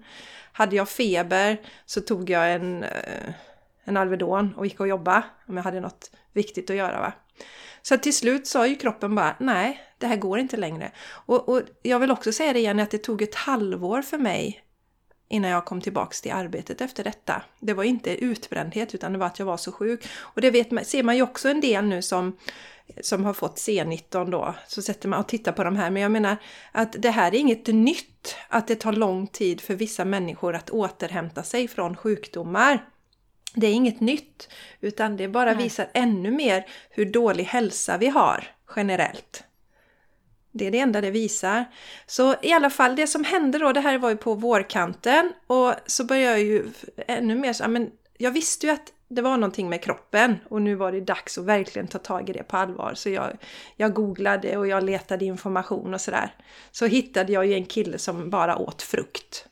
Speaker 2: Hade jag feber så tog jag en, eh, en Alvedon och gick och jobbade om jag hade något viktigt att göra. Va? Så till slut sa ju kroppen bara nej, det här går inte längre. Och, och jag vill också säga det igen att det tog ett halvår för mig innan jag kom tillbaks till arbetet efter detta. Det var inte utbrändhet utan det var att jag var så sjuk. Och det vet ser man ju också en del nu som, som har fått C19 då. Så sätter man och tittar på de här. Men jag menar att det här är inget nytt. Att det tar lång tid för vissa människor att återhämta sig från sjukdomar. Det är inget nytt, utan det bara Nej. visar ännu mer hur dålig hälsa vi har generellt. Det är det enda det visar. Så i alla fall, det som hände då, det här var ju på vårkanten och så började jag ju ännu mer så, men jag visste ju att det var någonting med kroppen och nu var det dags att verkligen ta tag i det på allvar. Så jag, jag googlade och jag letade information och sådär. Så hittade jag ju en kille som bara åt frukt.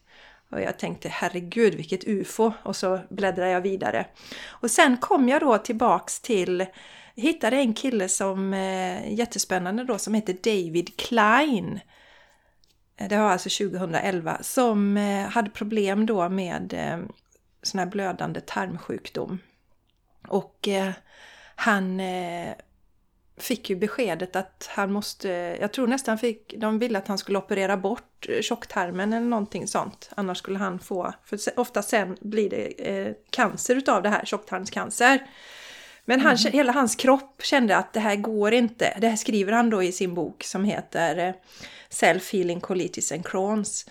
Speaker 2: Och jag tänkte herregud vilket ufo och så bläddrade jag vidare. Och sen kom jag då tillbaks till hittade en kille som eh, jättespännande då som heter David Klein. Eh, det var alltså 2011 som eh, hade problem då med eh, sån här blödande tarmsjukdom. Och eh, han eh, fick ju beskedet att han måste, jag tror nästan fick, de ville att han skulle operera bort eh, tjocktarmen eller någonting sånt. Annars skulle han få, för ofta sen blir det eh, cancer utav det här, tjocktarmscancer. Men han, mm. hela hans kropp kände att det här går inte. Det här skriver han då i sin bok som heter eh, Self-Healing Colitis and Crohns.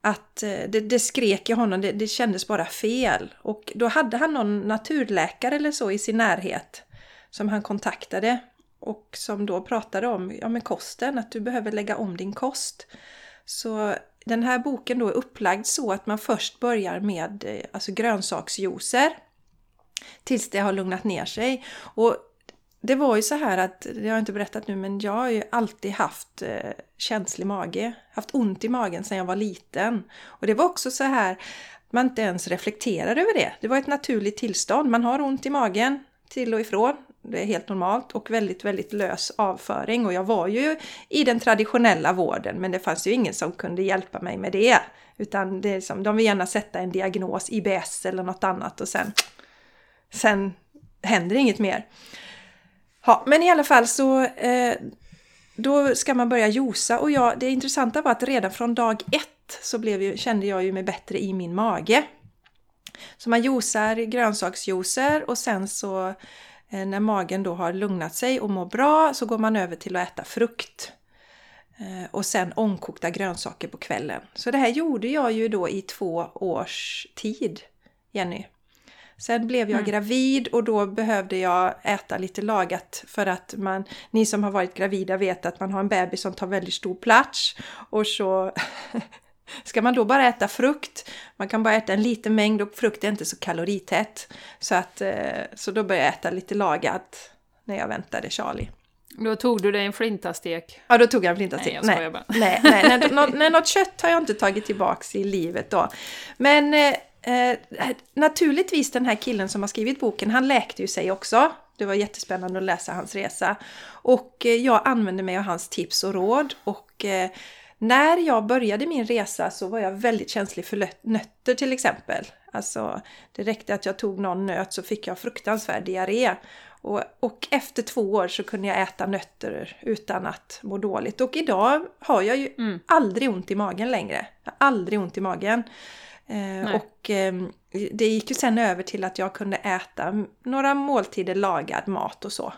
Speaker 2: Att eh, det, det skrek i honom, det, det kändes bara fel. Och då hade han någon naturläkare eller så i sin närhet som han kontaktade. och som då pratade om ja, men kosten, att du behöver lägga om din kost. Så den här boken då är upplagd så att man först börjar med eh, alltså grönsaksjuicer tills det har lugnat ner sig. Och det var ju så här att, det har jag inte berättat nu, men jag har ju alltid haft eh, känslig mage. Haft ont i magen sedan jag var liten. Och det var också så här, man inte ens reflekterar över det. Det var ett naturligt tillstånd. Man har ont i magen till och ifrån. Det är helt normalt och väldigt, väldigt lös avföring. Och jag var ju i den traditionella vården, men det fanns ju ingen som kunde hjälpa mig med det. Utan det är som, de vill gärna sätta en diagnos, IBS eller något annat och sen, sen händer inget mer. Ja, men i alla fall så eh, då ska man börja josa och jag, det intressanta var att redan från dag ett så blev ju, kände jag ju mig bättre i min mage. Så man juicar grönsaksjuicer och sen så eh, när magen då har lugnat sig och mår bra så går man över till att äta frukt. Eh, och sen ångkokta grönsaker på kvällen. Så det här gjorde jag ju då i två års tid, Jenny. Sen blev jag mm. gravid och då behövde jag äta lite lagat för att man, ni som har varit gravida vet att man har en bebis som tar väldigt stor plats och så <laughs> ska man då bara äta frukt. Man kan bara äta en liten mängd och frukt är inte så kaloritätt. Så, att, eh, så då började jag äta lite lagat när jag väntade Charlie.
Speaker 1: Då tog du dig en flintastek?
Speaker 2: Ja, då tog jag en flintastek. Nej, jag nej, bara. nej, nej, nej, något, nej, något kött har jag inte tagit tillbaks i livet då. Men eh, naturligtvis den här killen som har skrivit boken, han läkte ju sig också. Det var jättespännande att läsa hans resa. Och eh, jag använde mig av hans tips och råd. Och eh, när jag började min resa så var jag väldigt känslig för nötter till exempel. Alltså, det räckte att jag tog någon nöt så fick jag fruktansvärd diarré. Och, och, efter två år så kunde jag äta nötter utan att må dåligt. Och idag har jag ju mm. aldrig ont i magen längre. Jag har aldrig ont i magen. Eh, och eh, det gick ju sen över till att jag kunde äta några måltider lagad mat och så.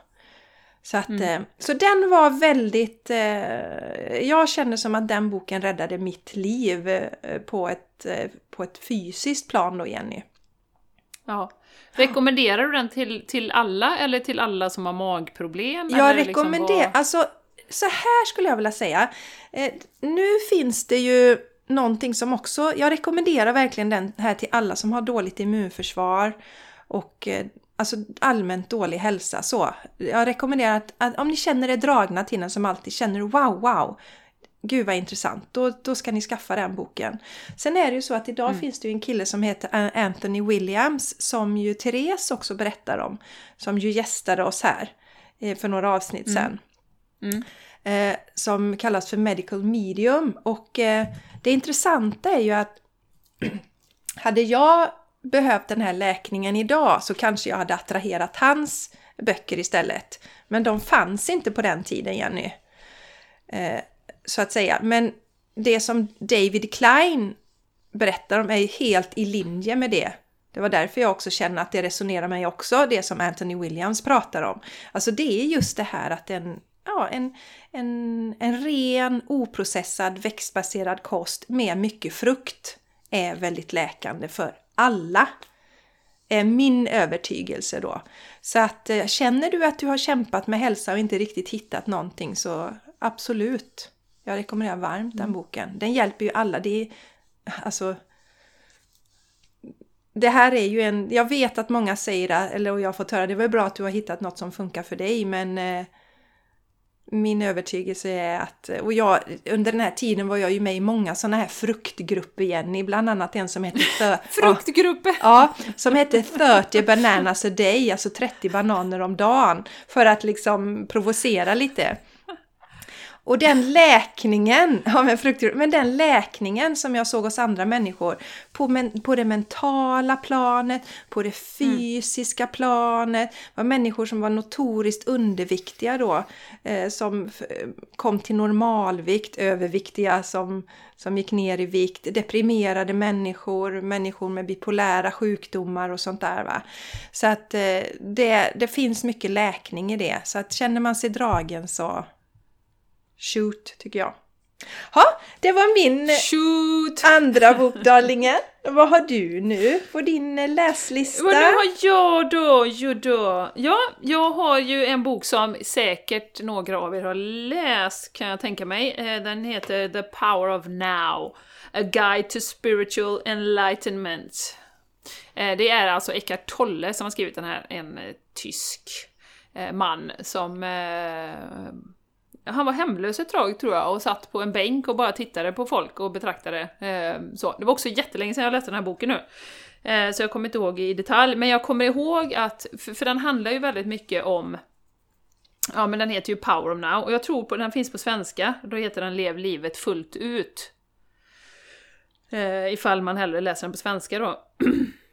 Speaker 2: Så, att, mm. eh, så den var väldigt... Eh, jag känner som att den boken räddade mitt liv eh, på, ett, eh, på ett fysiskt plan då, Jenny.
Speaker 1: Ja. Rekommenderar du den till, till alla eller till alla som har magproblem?
Speaker 2: Jag liksom rekommenderar... Liksom Alltså, så här skulle jag vilja säga. nu finns det ju någonting som också, jag rekommenderar verkligen den här till alla som har dåligt immunförsvar och eh, alltså allmänt dålig hälsa. Så jag rekommenderar att, att, om ni känner er dragna till den som alltid känner wow, wow, gud vad intressant, då, då ska ni skaffa den boken. Sen är det ju så att idag mm. finns det ju en kille som heter Anthony Williams som ju Therese också berättar om, som ju gästade oss här eh, för några avsnitt mm. sen. Mm. Eh, som kallas för Medical Medium och eh, det intressanta är ju att <clears throat> hade jag behövt den här läkningen idag så kanske jag hade attraherat hans böcker istället. Men de fanns inte på den tiden, Jenny. Eh, så att säga. Men det som David Klein berättar om är helt i linje med det. Det var därför jag också känner att det resonerar mig också, det som Anthony Williams pratar om. Alltså det är just det här att en, ja, en, en, en ren oprocessad växtbaserad kost med mycket frukt är väldigt läkande för alla. Är min övertygelse då. Så att eh, känner du att du har kämpat med hälsa och inte riktigt hittat någonting så absolut. Jag rekommenderar varmt den mm. boken. Den hjälper ju alla. Det är, alltså, det här är ju en, jag vet att många säger eller jag har fått höra det var bra att du har hittat något som funkar för dig men eh, min övertygelse är att, och jag, under den här tiden var jag ju med i många sådana här fruktgrupper Jenny, bland annat en som heter... <laughs>
Speaker 1: fruktgrupper!
Speaker 2: Ja, som heter 30 bananas a day, alltså 30 bananer om dagen, för att liksom provocera lite. Och den läkningen, <laughs> ja, men, men den läkningen som jag såg hos andra människor på, men, på det mentala planet, på det fysiska mm. planet, var människor som var notoriskt underviktiga då, eh, som kom till normalvikt, överviktiga som, som gick ner i vikt, deprimerade människor, människor med bipolära sjukdomar och sånt där. Va? Så att eh, det, det finns mycket läkning i det, så att känner man sig dragen så Shoot, tycker jag. Ja, det var min
Speaker 1: Shoot.
Speaker 2: andra bok, darlingen. Vad har du nu på din eh, läslista?
Speaker 1: Vad har jag då? Jo då. Ja, jag har ju en bok som säkert några av er har läst kan jag tänka mig. Eh, Den heter The Power of Now. A Guide to Spiritual Enlightenment. Eh, Det är alltså Eckart Tolle som har skrivit den här, en tysk man som... Han var hemlös ett tag tror jag och satt på en bänk och bara tittade på folk och betraktade. eh, Så. Det var också jättelänge sedan jag läste den här boken nu. Eh, Så jag kommer inte ihåg i detalj, men jag kommer ihåg att, för, för den handlar ju väldigt mycket om Ja men den heter ju Power of Now och jag tror på den finns på svenska, då heter den Lev livet fullt ut. Eh, ifall man hellre läser den på svenska då. <clears throat>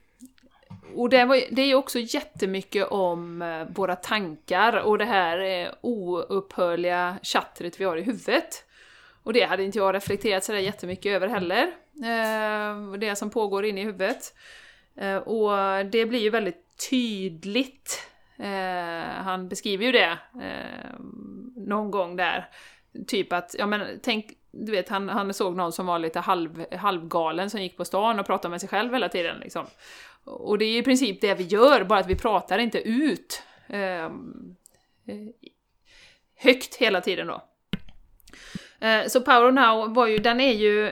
Speaker 1: Och det, var, det är ju också jättemycket om eh, våra tankar och det här eh, oupphörliga chattret vi har i huvudet. Och det hade inte jag reflekterat sådär jättemycket över heller. Eh, det som pågår inne i huvudet. Och det blir ju väldigt tydligt. Han beskriver ju det någon gång där. Typ att, ja men tänk, du vet han, han såg någon som var lite halv, halvgalen som gick på stan och pratade med sig själv hela tiden liksom. Och det är i princip det vi gör, bara att vi pratar inte ut ehm, eh, högt hela tiden då. Eh, så Power of Now var ju, den är ju...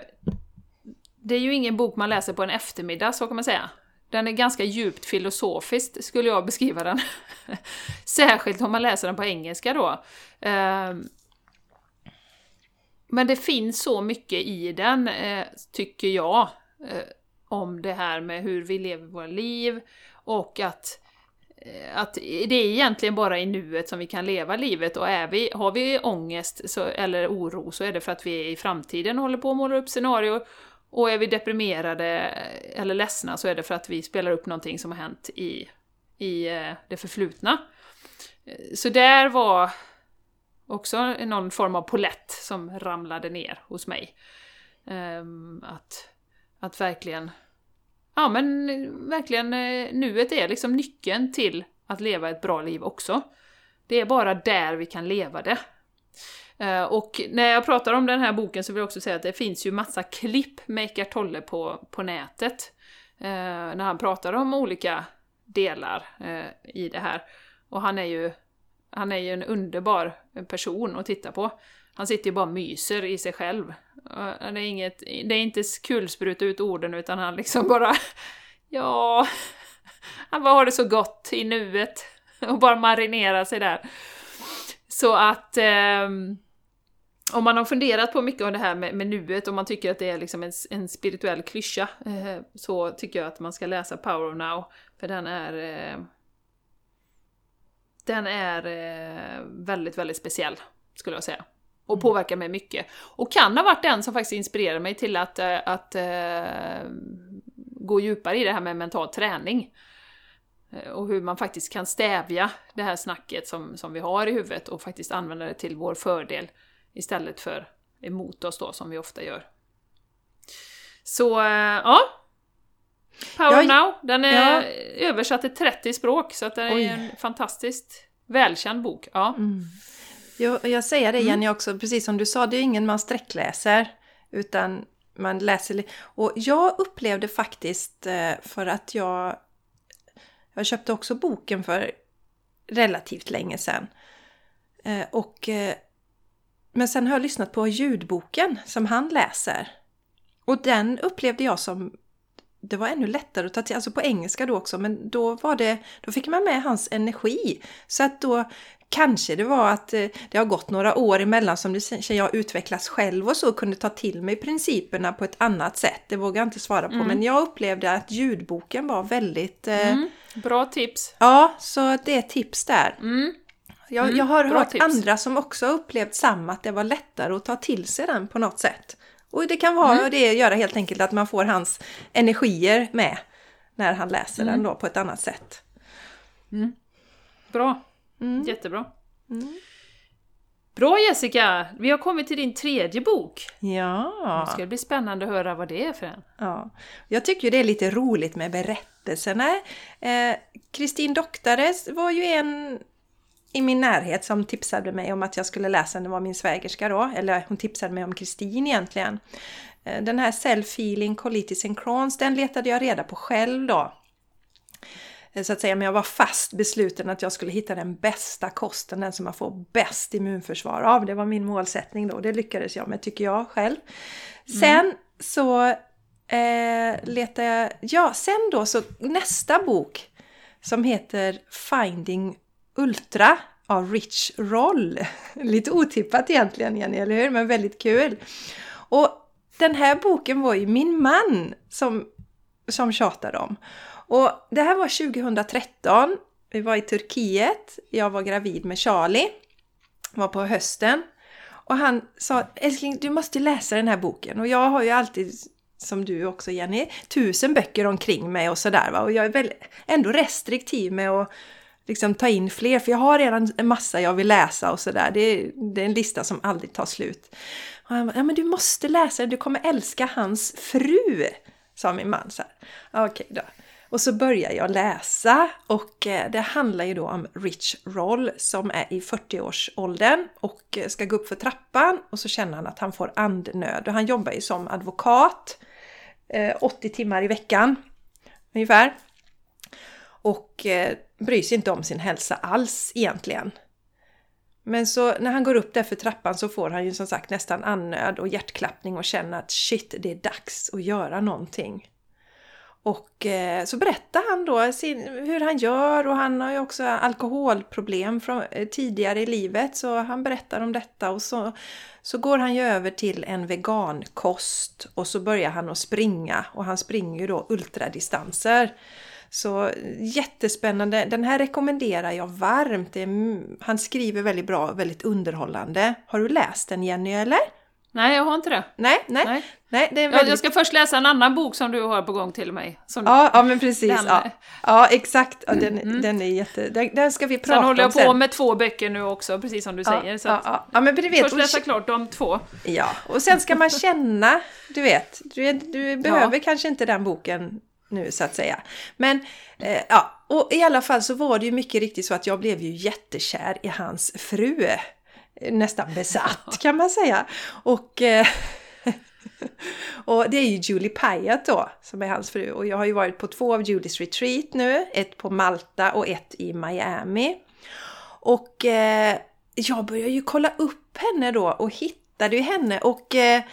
Speaker 1: Det är ju ingen bok man läser på en eftermiddag, så kan man säga. Den är ganska djupt filosofiskt, skulle jag beskriva den. <laughs> Särskilt om man läser den på engelska då. Eh, men det finns så mycket i den, eh, tycker jag, eh, om det här med hur vi lever våra liv och att, eh, att det är egentligen bara i nuet som vi kan leva livet och är vi, har vi ångest så, eller oro så är det för att vi är i framtiden och håller på att måla upp scenarier och är vi deprimerade eller ledsna så är det för att vi spelar upp någonting som har hänt i, i eh, det förflutna. Eh, så där var också någon form av polett som ramlade ner hos mig. Ehm, att, att verkligen, ja men verkligen eh, nuet är liksom nyckeln till att leva ett bra liv också. Det är bara där vi kan leva det. Eh, och när jag pratar om den här boken så vill jag också säga att det finns ju massa klipp med Eckart Tolle på, på nätet. Eh, när han pratar om olika delar i det här. Och han är ju han är ju en underbar person att titta på. Han sitter ju bara och myser i sig själv. Det är, inget, det är inte kulspruta ut orden utan han liksom bara... <laughs> Ja... <laughs> Han bara har det så gott i nuet. <laughs> Och bara marinerar sig där. Så att... eh, om man har funderat på mycket av det här med, med nuet och man tycker att det är liksom en, en spirituell klyscha eh, så tycker jag att man ska läsa Power of Now. För den är... Eh, den är eh, väldigt, väldigt speciell, skulle jag säga. Och påverkar mig mycket. Och kan ha varit den som faktiskt inspirerade mig till att, eh, att eh, gå djupare i det här med mental träning. Eh, Och hur man faktiskt kan stävja det här snacket som, som vi har i huvudet och faktiskt använda det till vår fördel istället för emot oss då, som vi ofta gör. Så, ja. Power
Speaker 2: Ja,
Speaker 1: Now, den är
Speaker 2: ja.
Speaker 1: översatt till 30 språk, så att är
Speaker 2: Oj.
Speaker 1: en fantastiskt välkänd bok. Ja.
Speaker 2: Jag, jag säger det Jenny också, precis som du sa, det är ingen man sträckläser. Utan man läser... Och jag upplevde faktiskt, eh, för att jag... Jag köpte också boken för relativt länge sedan. Eh, Och... eh, Men sen har jag lyssnat på ljudboken som han läser. Och den upplevde jag som det var ännu lättare att ta till, alltså på engelska då också, men då var det, då fick man med hans energi. Så att då kanske det var att eh, det har gått några år emellan som du säger, jag utvecklas själv och så kunde ta till mig principerna på ett annat sätt. Det vågar jag inte svara på, men jag upplevde att ljudboken var väldigt... eh,
Speaker 1: Mm. Bra tips.
Speaker 2: Ja, så det är tips där.
Speaker 1: Mm.
Speaker 2: Jag,
Speaker 1: Mm,
Speaker 2: jag har hört
Speaker 1: tips.
Speaker 2: andra som också upplevt samma, att det var lättare att ta till sig den på något sätt. Och det kan vara
Speaker 1: Mm.
Speaker 2: det göra helt enkelt att man får hans energier med när han läser
Speaker 1: Mm.
Speaker 2: den då på ett annat sätt.
Speaker 1: Bra.
Speaker 2: Mm.
Speaker 1: Jättebra. Bra Jessica! Vi har kommit till din tredje bok.
Speaker 2: Ja.
Speaker 1: Det ska bli spännande att höra vad det är för en.
Speaker 2: ja. Jag tycker ju det är lite roligt med berättelserna. Eh, Kristin Doktares var ju en i min närhet som tipsade mig om att jag skulle läsa den. Det var min svägerska då, eller hon tipsade mig om Kristin egentligen. Eh, Den här Self-Healing Colitis and Crohns, den letade jag reda på själv då. Eh, Så att säga, men jag var fast besluten att jag skulle hitta den bästa kosten, den som man får bäst immunförsvar av. Det var min målsättning då, det lyckades jag med tycker jag själv. Sen så eh, letade jag, ja sen då så nästa bok som heter Finding Ultra av Rich Roll. <laughs> Lite otippat egentligen Jenny, eller hur? Men väldigt kul. Och den här boken var ju min man som, som tjatade om. Och det här var 2013. Vi var i Turkiet. Jag var gravid med Charlie. Var på hösten. Och han sa, älskling du måste läsa den här boken. Och jag har ju alltid, som du också Jenny, tusen böcker omkring mig och sådär va. Och jag är väl ändå restriktiv med att liksom ta in fler, för jag har redan en massa jag vill läsa och sådär. Det, är- det är en lista som aldrig tar slut. Och han bara, ja men du måste läsa den, du kommer älska hans fru, sa min man så här. Okej Okej då. Och så börjar jag läsa och eh, det handlar ju då om Rich Roll som är i 40-årsåldern och eh, ska gå upp för trappan och så känner han att han får andnöd och han jobbar ju som advokat eh, 80 timmar i veckan ungefär. Och bryr sig inte om sin hälsa alls egentligen. Men så när han går upp där för trappan så får han ju som sagt nästan andnöd och hjärtklappning och känner att shit, det är dags att göra någonting. Och eh, så berättar han då sin, hur han gör och han har ju också alkoholproblem från, eh, tidigare i livet så han berättar om detta och så, så går han ju över till en vegankost och så börjar han att springa och han springer ju då ultradistanser. Så eh, jättespännande, den här rekommenderar jag varmt. Det är, han skriver väldigt bra och väldigt underhållande. Har du läst den Jenny eller?
Speaker 1: Nej, jag har inte det.
Speaker 2: Nej, nej, nej.
Speaker 1: Nej.
Speaker 2: det är väldigt...
Speaker 1: jag ska först läsa en annan bok som du har på gång till mig. Som
Speaker 2: Ja, ja men precis.
Speaker 1: Den-
Speaker 2: ja. ja, exakt. Ja, den, den är jätte... Den, den ska vi prata
Speaker 1: Sen håller jag
Speaker 2: om
Speaker 1: på med två böcker nu också, precis som du
Speaker 2: ja,
Speaker 1: säger. Så
Speaker 2: ja, ja. ja, men du vet,
Speaker 1: först
Speaker 2: och,
Speaker 1: läsa klart de två.
Speaker 2: ja, och sen ska man känna, du vet, du, du behöver kanske inte den boken nu så att säga. Men eh, ja, och i alla fall så var det ju mycket riktigt så att jag blev ju jättekär i hans fru. Nästan <laughs> besatt kan man säga. Och, eh, <laughs> och det är ju Julie Pyatt då som är hans fru. Och jag har ju varit på två av Julies retreat nu. Ett på Malta och ett i Miami. Och eh, jag började ju kolla upp henne då och hittade ju henne och eh,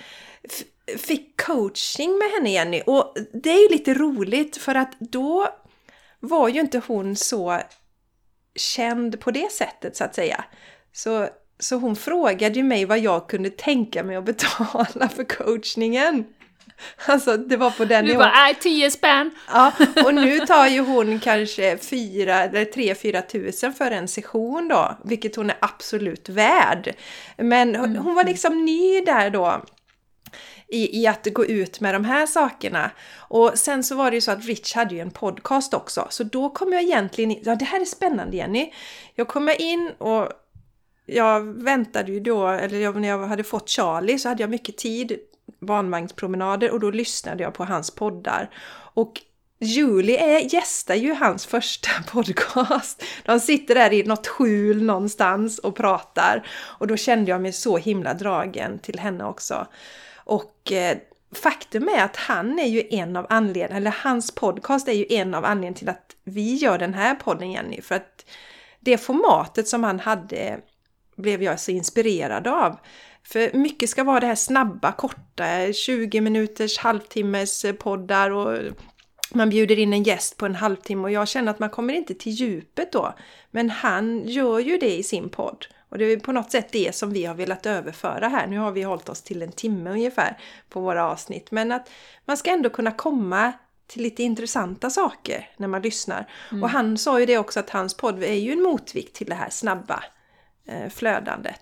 Speaker 2: fick coaching med henne Jenny. Och det är ju lite roligt för att då var ju inte hon så känd på det sättet så att säga. Så, så hon frågade ju mig vad jag kunde tänka mig att betala för coachningen. Alltså det var på den
Speaker 1: Du
Speaker 2: nivån.
Speaker 1: bara, nej, 10 spänn!
Speaker 2: Ja, och nu tar ju hon kanske 4 eller 3-4 tusen för en session då, vilket hon är absolut värd. Men hon, hon var liksom ny där då i, i att gå ut med de här sakerna. Och sen så var det ju så att Rich hade ju en podcast också, så då kom jag egentligen in, ja det här är spännande Jenny. Jag kommer in och jag väntade ju då, eller när jag hade fått Charlie så hade jag mycket tid, barnvagnspromenader och då lyssnade jag på hans poddar. Och Julie är, gästar ju hans <laughs> första podcast. De sitter där i något skjul någonstans och pratar. Och då kände jag mig så himla dragen till henne också. Och eh, faktum är att han är ju en av anledningarna, eller hans podcast är ju en av anledningarna till att vi gör den här podden Jenny. För att det formatet som han hade blev jag så inspirerad av. För mycket ska vara det här snabba, korta, 20 minuters, halvtimmes poddar och man bjuder in en gäst på en halvtimme och jag känner att man kommer inte till djupet då. Men han gör ju det i sin podd. Och det är på något sätt det som vi har velat överföra här. Nu har vi hållit oss till en timme ungefär på våra avsnitt. Men att man ska ändå kunna komma till lite intressanta saker när man lyssnar. Och han sa ju det också att hans podd är ju en motvikt till det här snabba eh, flödandet.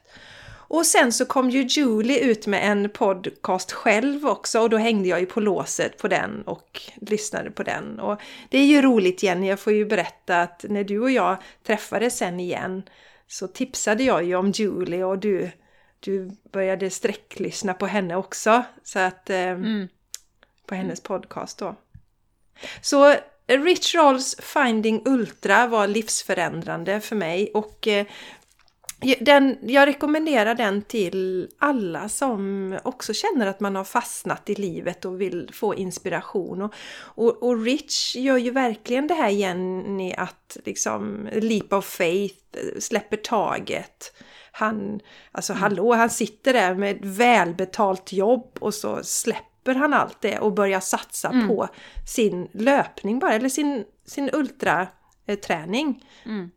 Speaker 2: Och sen så kom ju Julie ut med en podcast själv också och då hängde jag ju på låset på den och lyssnade på den. Och det är ju roligt Jenny, jag får ju berätta att när du och jag träffades sen igen så tipsade jag ju om Julie och du, du började sträcklyssna på henne också. Så att, eh, På hennes podcast då. Så Rich Rolls Finding Ultra var livsförändrande för mig och eh, den, jag rekommenderar den till alla som också känner att man har fastnat i livet och vill få inspiration. Och, och, och Rich gör ju verkligen det här i att liksom leap of faith, släpper taget. Han, alltså mm. hallå, han sitter där med ett välbetalt jobb och så släpper han allt det och börjar satsa mm. på sin löpning bara, eller sin, sin ultraträning. Mm.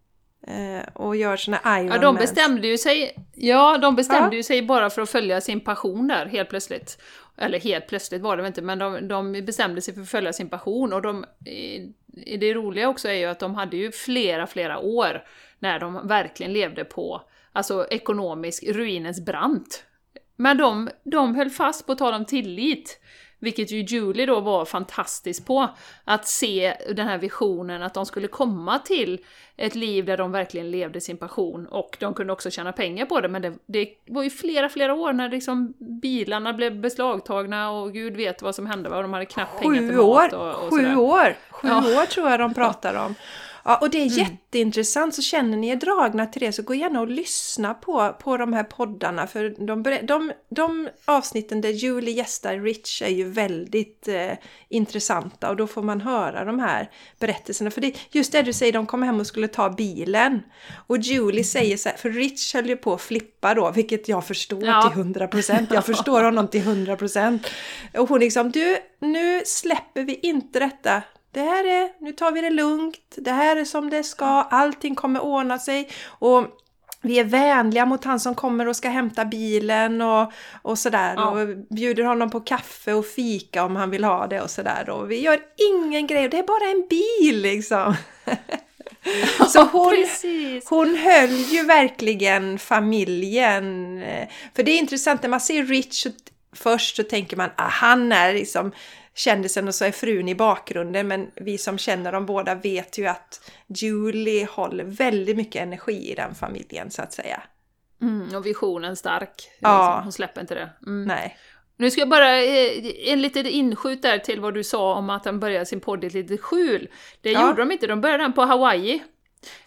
Speaker 2: Eh, och gör såna Ironmans.
Speaker 1: Ja, de bestämde ju sig, ja, de bestämde ja. ju sig bara för att följa sin passion där helt plötsligt. Eller helt plötsligt var det väl inte, men de, de bestämde sig för att följa sin passion och de, det roliga också är ju att de hade ju flera, flera år när de verkligen levde på alltså ekonomisk ruinens brant. Men de, de höll fast, på tal om tillit, vilket ju Julie då var fantastisk på. Att se den här visionen att de skulle komma till ett liv där de verkligen levde sin passion och de kunde också tjäna pengar på det. Men det, det var ju flera, flera år när liksom bilarna blev beslagtagna och gud vet vad som hände. Och de hade knappt pengar till mat och, och
Speaker 2: Sju år! Sju ja. år tror jag de pratar om. <laughs> Ja, och det är mm. jätteintressant, så känner ni er dragna till det så gå gärna och lyssna på, på de här poddarna för de, de, de avsnitten där Julie gästar Rich är ju väldigt eh, intressanta och då får man höra de här berättelserna. För det, just det du säger, de kom hem och skulle ta bilen och Julie säger så här, för Rich höll ju på att flippa då, vilket jag förstår ja. till 100%. Jag förstår honom till 100%. Och hon liksom, du, nu släpper vi inte detta det här är, nu tar vi det lugnt, det här är som det ska, allting kommer ordna sig. Och vi är vänliga mot han som kommer och ska hämta bilen och, och sådär. Ja. och bjuder honom på kaffe och fika om han vill ha det och sådär. Och vi gör ingen grej, det är bara en bil liksom. <laughs> Så hon, hon höll ju verkligen familjen. För det är intressant när man ser Rich först så tänker man att ah, han är liksom kändisen och så är frun i bakgrunden. Men vi som känner dem båda vet ju att Julie håller väldigt mycket energi i den familjen så att säga.
Speaker 1: Mm, och visionen stark. Ja. Liksom, hon släpper inte det.
Speaker 2: Mm. Nej.
Speaker 1: Nu ska jag bara, eh, en liten inskjut där till vad du sa om att de började sin podd i ett litet skjul. Det ja. gjorde de inte, de började den på Hawaii.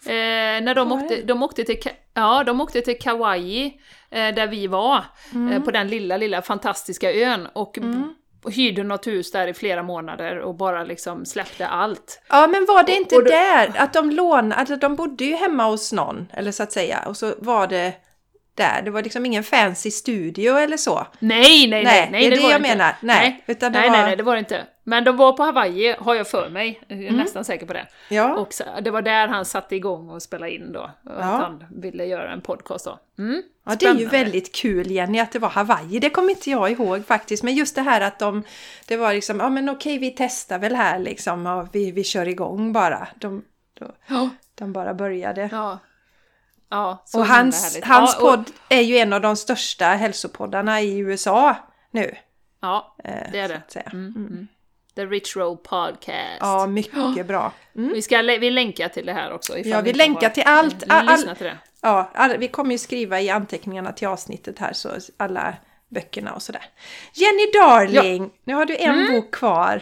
Speaker 1: Eh, när de åkte, de, åkte till, ja, de åkte till Kauai, eh, där vi var, eh, mm. eh, på den lilla, lilla fantastiska ön. Och mm och hyrde något hus där i flera månader och bara liksom släppte allt.
Speaker 2: Ja, men var det inte och, och då, där att de lånade, alltså de bodde ju hemma hos någon, eller så att säga, och så var det där. Det var liksom ingen fancy studio eller så.
Speaker 1: Nej, nej, nej. nej,
Speaker 2: nej det det, det jag inte. menar. Nej, nej,
Speaker 1: utan det nej, var... nej, nej, det var det inte. Men de var på Hawaii, har jag för mig. Jag är mm. nästan säker på det. Ja. Och så, det var där han satte igång och spelade in då. Ja. Att han ville göra en podcast då. Mm.
Speaker 2: Ja, det är ju väldigt kul Jenny att det var Hawaii. Det kommer inte jag ihåg faktiskt. Men just det här att de... Det var liksom, ja men okej vi testar väl här liksom och vi, vi kör igång bara. De, då, ja. de bara började.
Speaker 1: Ja. Ja,
Speaker 2: och hans, hans ja, och, podd är ju en av de största hälsopoddarna i USA nu.
Speaker 1: Ja, det är det. Mm, mm. The Rich Roll Podcast.
Speaker 2: Ja, mycket bra.
Speaker 1: Mm. Vi, ska, vi länkar till det här också.
Speaker 2: Ja, vi länkar till allt. All, all, till det. Ja, all, vi kommer ju skriva i anteckningarna till avsnittet här, så alla böckerna och sådär. Jenny Darling, ja. nu har du en mm. bok kvar.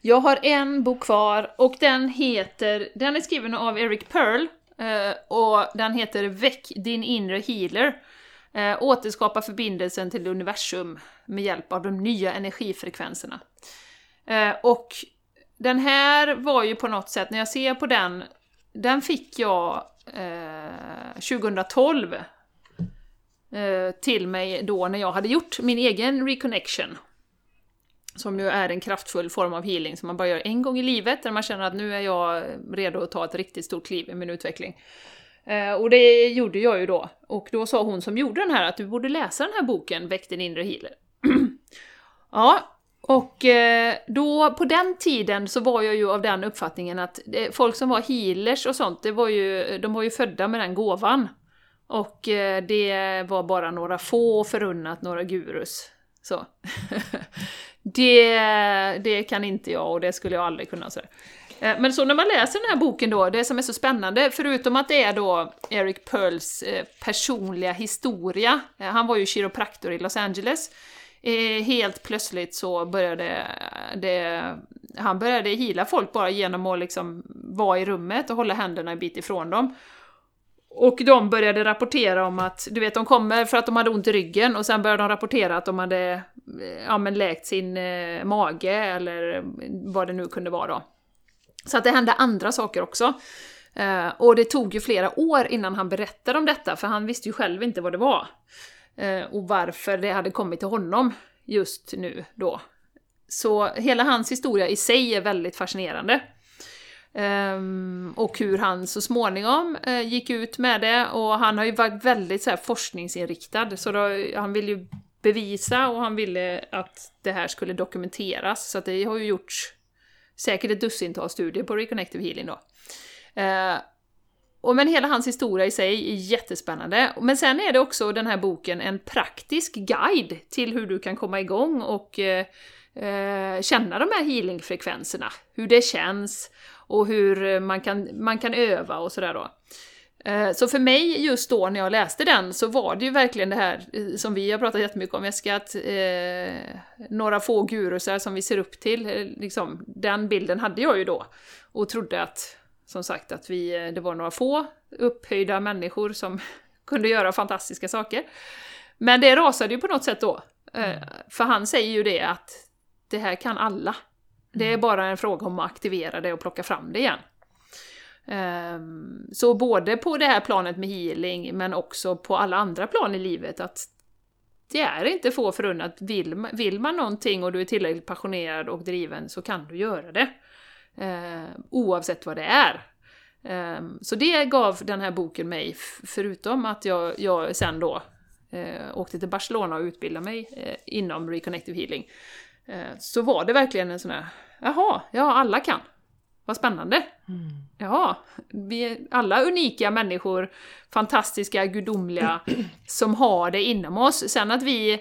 Speaker 1: Jag har en bok kvar och den heter, den är skriven av Eric Pearl Eh, och den heter Väck din inre healer. Eh, återskapa förbindelsen till universum med hjälp av de nya energifrekvenserna. Eh, och den här var ju på något sätt, när jag ser på den, den fick jag eh, 2012 eh, till mig då när jag hade gjort min egen reconnection. Som ju är en kraftfull form av healing som man bara gör en gång i livet, där man känner att nu är jag redo att ta ett riktigt stort kliv i min utveckling. Eh, och det gjorde jag ju då. Och då sa hon som gjorde den här att du borde läsa den här boken, Väck din inre healer. <clears throat> ja, och eh, då på den tiden så var jag ju av den uppfattningen att eh, folk som var healers och sånt, det var ju, de var ju födda med den gåvan. Och eh, det var bara några få förunnat, några gurus. Så. <laughs> det, det kan inte jag och det skulle jag aldrig kunna säga. Men så när man läser den här boken då, det som är så spännande, förutom att det är då Eric Pearls personliga historia, han var ju kiropraktor i Los Angeles, Eh, helt plötsligt så började det, han började hila folk bara genom att liksom vara i rummet och hålla händerna en bit ifrån dem. och de började rapportera om att, du vet de kommer för att de hade ont i ryggen och sen började de rapportera att de hade eh, ja, men läkt sin eh, mage eller vad det nu kunde vara då. Så att det hände andra saker också. Eh, och det tog ju flera år innan han berättade om detta, för han visste ju själv inte vad det var. Eh, och varför det hade kommit till honom just nu då. Så hela hans historia i sig är väldigt fascinerande. Um, och hur han så småningom uh, gick ut med det och han har ju varit väldigt så här, forskningsinriktad så då, han vill ju bevisa och han ville att det här skulle dokumenteras så att det har ju gjorts säkert ett dussintal studier på Reconnective Healing då. Eh, och men hela hans historia i sig är jättespännande. Men sen är det också den här boken en praktisk guide till hur du kan komma igång och eh, eh, känna de här healingfrekvenserna. Hur det känns, och hur man kan, man kan öva och sådär då. Eh, så för mig just då när jag läste den så var det ju verkligen det här eh, som vi har pratat jättemycket om Jessica, att eh, några få gurusar som vi ser upp till, eh, liksom, den bilden hade jag ju då. Och trodde att, som sagt, att vi, det var några få upphöjda människor som <laughs> kunde göra fantastiska saker. Men det rasade ju på något sätt då. Eh, för han säger ju det att det här kan alla. Det är mm. bara en fråga om att aktivera det och plocka fram det igen. Um, så både på det här planet med healing, men också på alla andra plan i livet, att det är inte få förunnat. Vill, vill man någonting och du är tillräckligt passionerad och driven så kan du göra det. Uh, oavsett vad det är. Um, så det gav den här boken mig, förutom att jag, jag sen då uh, åkte till Barcelona och utbildade mig uh, inom Reconnective Healing, Eh, så var det verkligen en sån här, jaha, ja alla kan. Vad spännande! Mm. Jaha, vi är alla unika människor, fantastiska, gudomliga, <clears throat> som har det inom oss. Sen att vi eh,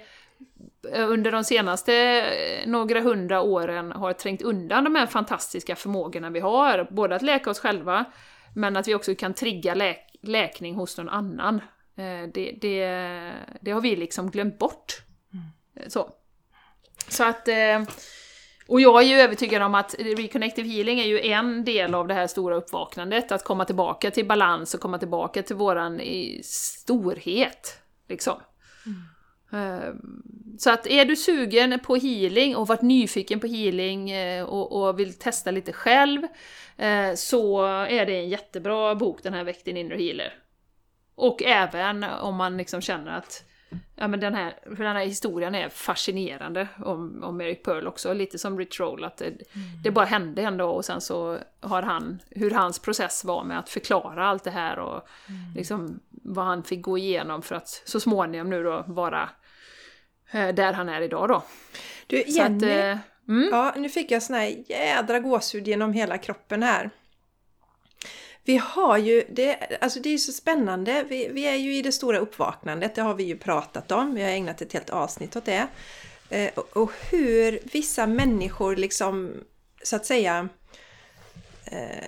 Speaker 1: under de senaste eh, några hundra åren har trängt undan de här fantastiska förmågorna vi har, både att läka oss själva, men att vi också kan trigga läk läkning hos någon annan. Det, det, det har vi liksom glömt bort. Mm. Så. Så att... Eh, och jag är ju övertygad om att Reconnective Healing är ju en del av det här stora uppvaknandet, att komma tillbaka till balans och komma tillbaka till våran storhet. Liksom. Mm. Så att är du sugen på healing och varit nyfiken på healing eh, och, och vill testa lite själv, eh, så är det en jättebra bok den här Väck din inre healer. Och även om man liksom känner att Ja men den här, för den här historien är fascinerande om, om Eric Pearl också, lite som Rich Roll, att det, mm. det bara hände ändå och sen så har han, hur hans process var med att förklara allt det här och mm. liksom vad han fick gå igenom för att så småningom nu då vara där han är idag då.
Speaker 2: Du Jenny, att, eh, mm. ja nu fick jag sån här jädra gåshud genom hela kroppen här. Vi har ju, det, alltså det är så spännande, vi, vi, är ju i det stora uppvaknandet, det har vi ju pratat om, vi har ägnat ett helt avsnitt åt det. Eh, och, och, hur vissa människor liksom, så att säga, eh,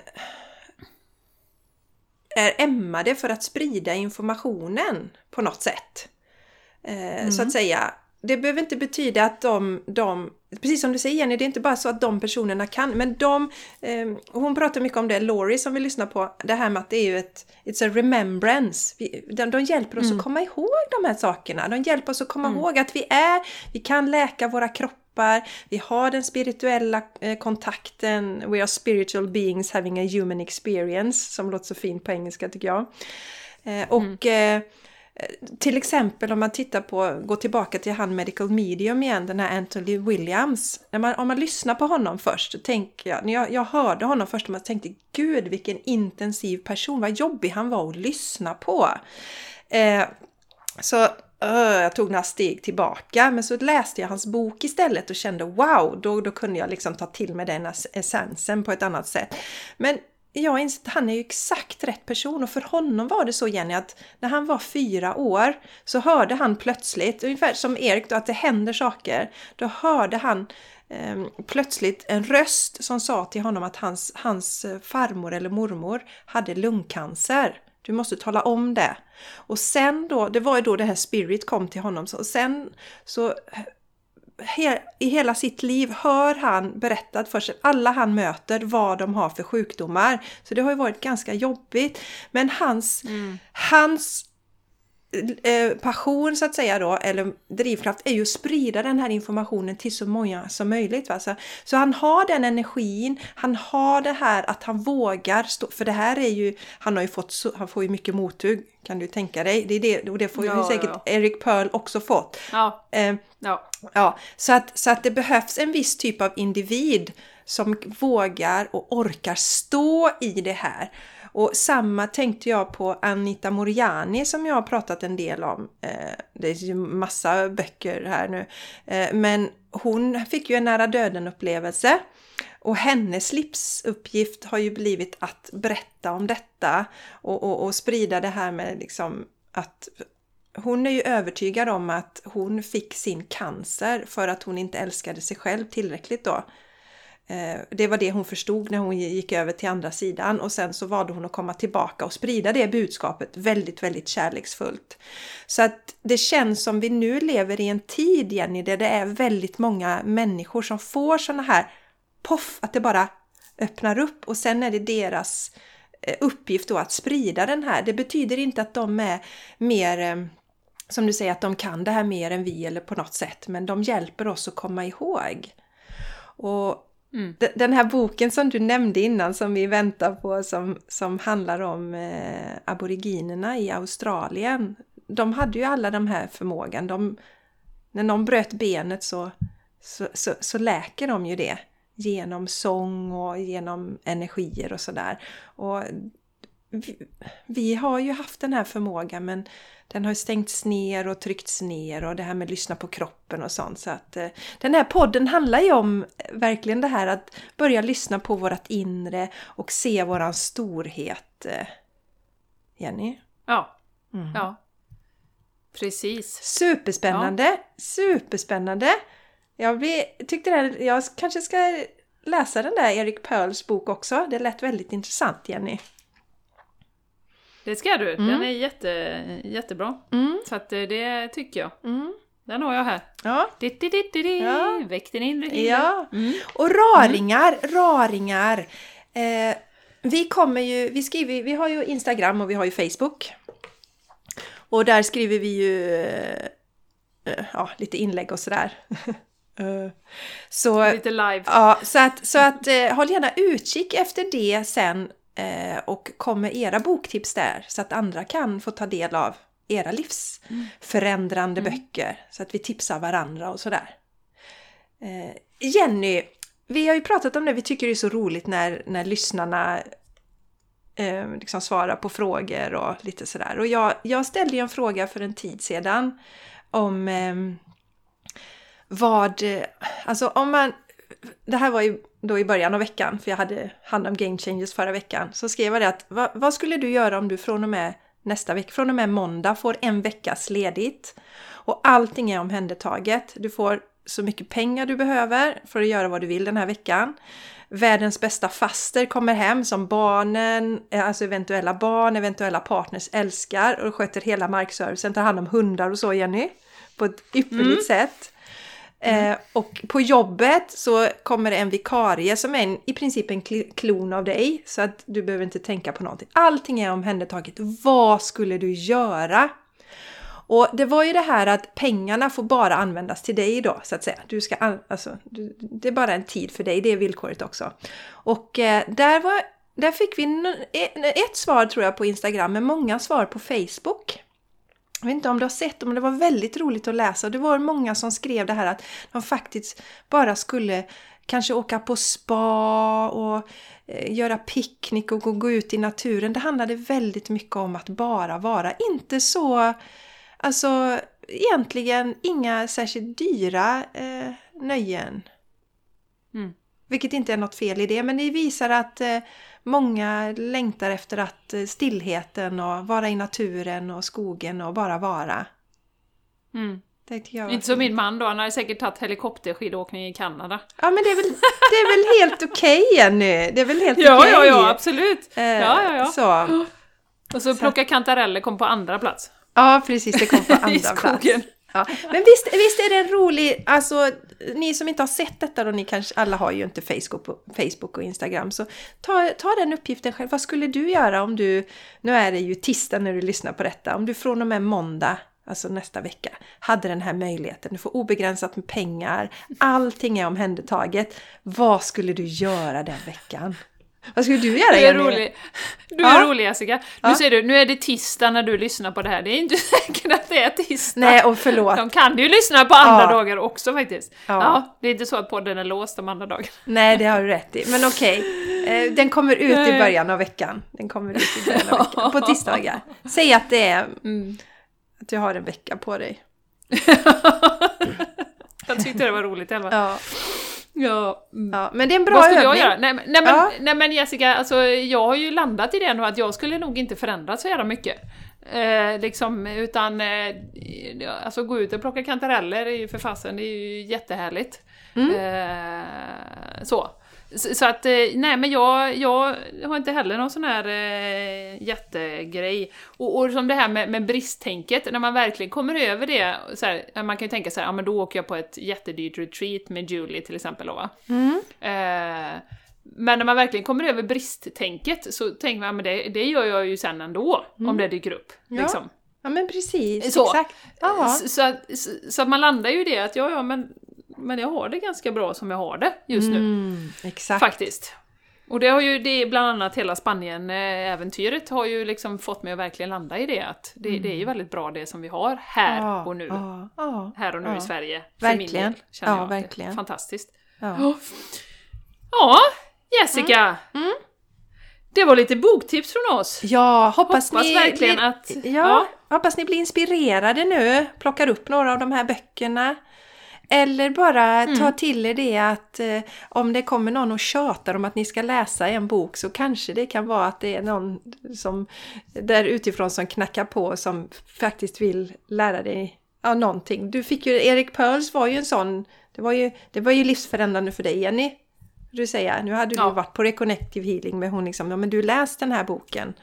Speaker 2: är ämmade för att sprida informationen på något sätt. Eh, mm. Så att säga, det behöver inte betyda att de, de, precis som du säger Jenny, det är inte bara så att de personerna kan, men de, eh, hon pratar mycket om det, Laurie som vi lyssnar på, det här med att det är ju ett, it's a remembrance. Vi, de, de hjälper oss mm. att komma ihåg de här sakerna, de hjälper oss att komma mm. ihåg att vi är, vi kan läka våra kroppar, vi har den spirituella eh, kontakten, we are spiritual beings having a human experience, som låter så fint på engelska tycker jag. Eh, och mm till exempel om man tittar på, går tillbaka till han Medical Medium igen, den här Anthony Williams. När man, om man lyssnar på honom först, så tänker jag, när jag, jag hörde honom först, och man tänkte gud vilken intensiv person, vad jobbig han var att lyssna på. Eh, så uh, jag tog några steg tillbaka, men så läste jag hans bok istället och kände wow, då, då kunde jag liksom ta till mig den essensen på ett annat sätt. Men jag inser att han är ju exakt rätt person och för honom var det så Jenny att när han var fyra år så hörde han plötsligt, ungefär som Erik då, att det händer saker. Då hörde han eh, plötsligt en röst som sa till honom att hans, hans eh, farmor eller mormor hade lungcancer. Du måste tala om det. Och sen då, det var ju då det här spirit kom till honom. och sen så i hela sitt liv hör han berättat för sig, alla han möter, vad de har för sjukdomar. Så det har ju varit ganska jobbigt. Men hans, mm. hans passion så att säga då, eller drivkraft, är ju att sprida den här informationen till så många som möjligt. Va? Så, så han har den energin, han har det här att han vågar stå, för det här är ju, han har ju fått, så, han får ju mycket mothugg, kan du tänka dig? Det är det, och det får ju säkert ja. Eric Pearl också fått.
Speaker 1: Ja. Eh, ja.
Speaker 2: ja. Så, att, så att det behövs en viss typ av individ som vågar och orkar stå i det här. Och samma tänkte jag på Anita Moriani som jag har pratat en del om. Eh, det är ju massa böcker här nu. Eh, men hon fick ju en nära döden upplevelse. Och hennes livsuppgift har ju blivit att berätta om detta och, och, och sprida det här med liksom att hon är ju övertygad om att hon fick sin cancer för att hon inte älskade sig själv tillräckligt då. Eh, det var det hon förstod när hon gick över till andra sidan och sen så valde hon att komma tillbaka och sprida det budskapet väldigt, väldigt kärleksfullt. Så att det känns som vi nu lever i en tid, Jenny, där det är väldigt många människor som får sådana här poff, att det bara öppnar upp och sen är det deras eh, uppgift då att sprida den här. Det betyder inte att de är mer eh, som du säger, att de kan det här mer än vi eller på något sätt, men de hjälper oss att komma ihåg. Och Mm. Den här boken som du nämnde innan som vi väntar på som, som handlar om eh, aboriginerna i Australien. De hade ju alla de här förmågan. De, när någon bröt benet så, så, så, så läker de ju det genom sång och genom energier och sådär. Och vi, vi, har ju haft den här förmågan men den har ju stängts ner och tryckts ner och det här med att lyssna på kroppen och sånt. Så att eh, den här podden handlar ju om eh, verkligen det här att börja lyssna på vårat inre och se våran storhet. Eh. Jenny?
Speaker 1: Ja. Mm. Ja. Precis.
Speaker 2: Superspännande! Ja. Superspännande! Jag blir, tyckte det, jag kanske ska läsa den där Erik Pearls bok också. Det lät väldigt intressant Jenny.
Speaker 1: Det ska du, mm. den är jätte, jättebra. Mm. Så att eh, det tycker jag. Mm. Den har jag här.
Speaker 2: Ja.
Speaker 1: Ditt, ditt, ditt, ditt, ja. Väck din inre.
Speaker 2: Ja. Mm. Och raringar, raringar. Eh, vi kommer ju, vi skriver, vi har ju Instagram och vi har ju Facebook. Och där skriver vi ju eh, eh ja, lite inlägg och sådär.
Speaker 1: Uh, <laughs> så, Lite live.
Speaker 2: Ja, så att, så att eh, håll gärna utkik efter det sen Eh, och kom med era boktips där så att andra kan få ta del av era livsförändrande mm. böcker så att vi tipsar varandra och sådär. Eh, Jenny, vi har ju pratat om det, vi tycker det är så roligt när, när lyssnarna eh, liksom svarar på frågor och lite sådär. Och jag, jag ställde ju en fråga för en tid sedan om eh, vad, alltså om man, det här var ju då i början av veckan, för jag hade hand om Game Changers förra veckan, så skrev jag det att vad, vad skulle du göra om du från och med nästa vecka, från och med måndag får en veckas ledigt och allting är omhändertaget. Du får så mycket pengar du behöver för att göra vad du vill den här veckan. Världens bästa faster kommer hem som barnen, eh, alltså eventuella barn, eventuella partners älskar och sköter hela markservicen, tar hand om hundar och så Jenny. På ett ypperligt mm. sätt. Mm. Eh, och på jobbet så kommer det en vikarie som är en, i princip en klon av dig. Så att du behöver inte tänka på någonting. Allting är omhändertaget. Vad skulle du göra? Och det var ju det här att pengarna får bara användas till dig då, så att säga. Du ska, alltså, du, det är bara en tid för dig, det är villkoret också. Och eh, där, var, där fick vi e-, ett svar tror jag på Instagram, men många svar på Facebook. Jag vet inte om du har sett dem, men det var väldigt roligt att läsa. Det var många som skrev det här att de faktiskt bara skulle kanske åka på spa och eh, göra picknick och gå ut i naturen. Det handlade väldigt mycket om att bara vara. Inte så, alltså egentligen inga särskilt dyra eh, nöjen. Mm. Vilket inte är något fel i det, men det visar att eh, många längtar efter att eh, stillheten och vara i naturen och skogen och bara vara.
Speaker 1: Mm. Inte som min man då, han hade säkert tagit helikopterskidåkning i Kanada.
Speaker 2: Ja men det är väl, det är väl <laughs> helt okej okay, Jenny? Det är väl helt
Speaker 1: ja,
Speaker 2: okej?
Speaker 1: Ja, ja, absolut!
Speaker 2: Eh,
Speaker 1: ja, ja, ja.
Speaker 2: Så.
Speaker 1: Och så plocka kantareller kom på andra plats.
Speaker 2: Ja, precis, det kom på <laughs> andra plats. Ja, men visst, visst är det en rolig, alltså ni som inte har sett detta då, ni kanske, alla har ju inte Facebook och, Facebook och Instagram, så ta, ta den uppgiften själv. Vad skulle du göra om du, nu är det ju tisdag när du lyssnar på detta, om du från och med måndag alltså nästa vecka, hade den här möjligheten. Du får obegränsat med pengar, allting är omhändertaget. Vad skulle du göra den veckan? Vad skulle du göra
Speaker 1: Du är rolig, du
Speaker 2: Ja.
Speaker 1: är rolig Jessica. Nu
Speaker 2: Ja.
Speaker 1: säger du, nu är det tisdag när du lyssnar på det här. Det är inte <laughs> säkert att det är tisdag.
Speaker 2: Nej, och förlåt.
Speaker 1: De kan ju lyssna på andra
Speaker 2: Ja.
Speaker 1: dagar också faktiskt.
Speaker 2: Ja.
Speaker 1: Ja. det är inte så att podden är låst de andra dagarna.
Speaker 2: Nej, det har du rätt i. Men okej, eh, den kommer ut i
Speaker 1: Nej.
Speaker 2: början av veckan. Den kommer ut i början av veckan, på <laughs> tisdagar. Säg att det är
Speaker 1: Mm.
Speaker 2: att du har en vecka på dig. <laughs>
Speaker 1: Jag tyckte det var roligt i alla fall.
Speaker 2: Ja,
Speaker 1: Ja. Mm.
Speaker 2: ja. men det är en bra
Speaker 1: Vad skulle jag
Speaker 2: övning.
Speaker 1: göra? Nej, nej, men,
Speaker 2: Ja.
Speaker 1: nej men Jessica, alltså, jag har ju landat i det nu att jag skulle nog inte förändra så jävla mycket. Eh, liksom, utan eh, alltså gå ut och plocka kantareller är ju för fasen, det är ju jättehärligt.
Speaker 2: Mm.
Speaker 1: Eh, så. Så så att, eh, nej men jag, jag har inte heller någon sån här eh, jättegrej. Och, och som det här med, med bristtänket, när man verkligen kommer över det, så här, man kan ju tänka så här, ja men då åker jag på ett jättedyrt retreat med Julie till exempel då.
Speaker 2: Mm.
Speaker 1: Eh, men när man verkligen kommer över bristtänket så tänker man, men det, det gör jag ju sen ändå, om det dyker upp.
Speaker 2: Ja.
Speaker 1: Liksom.
Speaker 2: Ja, men precis.
Speaker 1: Så.
Speaker 2: Exakt. Ja.
Speaker 1: Så, så, så att man landar ju i det att ja, ja, men, men jag har det ganska bra som jag har det just nu.
Speaker 2: Mm, exakt.
Speaker 1: Faktiskt. Och det har ju, det är bland annat hela Spanien-äventyret har ju liksom fått mig att verkligen landa i det att det, det är ju väldigt bra det som vi har här
Speaker 2: Ja,
Speaker 1: och nu.
Speaker 2: Ja, ja,
Speaker 1: Här och nu i Sverige. För min
Speaker 2: Verkligen.
Speaker 1: del,
Speaker 2: Ja,
Speaker 1: jag
Speaker 2: verkligen.
Speaker 1: Fantastiskt.
Speaker 2: ja.
Speaker 1: Ja, Jessica!
Speaker 2: Mm.
Speaker 1: Det var lite boktips från oss.
Speaker 2: Ja, hoppas,
Speaker 1: Hoppas
Speaker 2: ni
Speaker 1: verkligen
Speaker 2: blir,
Speaker 1: att-
Speaker 2: ja. hoppas ni blir inspirerade nu, plockar upp några av de här böckerna. Eller bara
Speaker 1: Mm.
Speaker 2: ta till er det att eh, om det kommer någon och tjatar om att ni ska läsa en bok så kanske det kan vara att det är någon som där utifrån som knackar på som faktiskt vill lära dig ja, någonting. Du fick ju, Erik Pearls var ju en sån, det var ju, det var ju livsförändrande för dig Jenny. Du säger, nu hade du
Speaker 1: Ja.
Speaker 2: varit på Reconnective Healing med hon liksom, ja men du läst den här boken.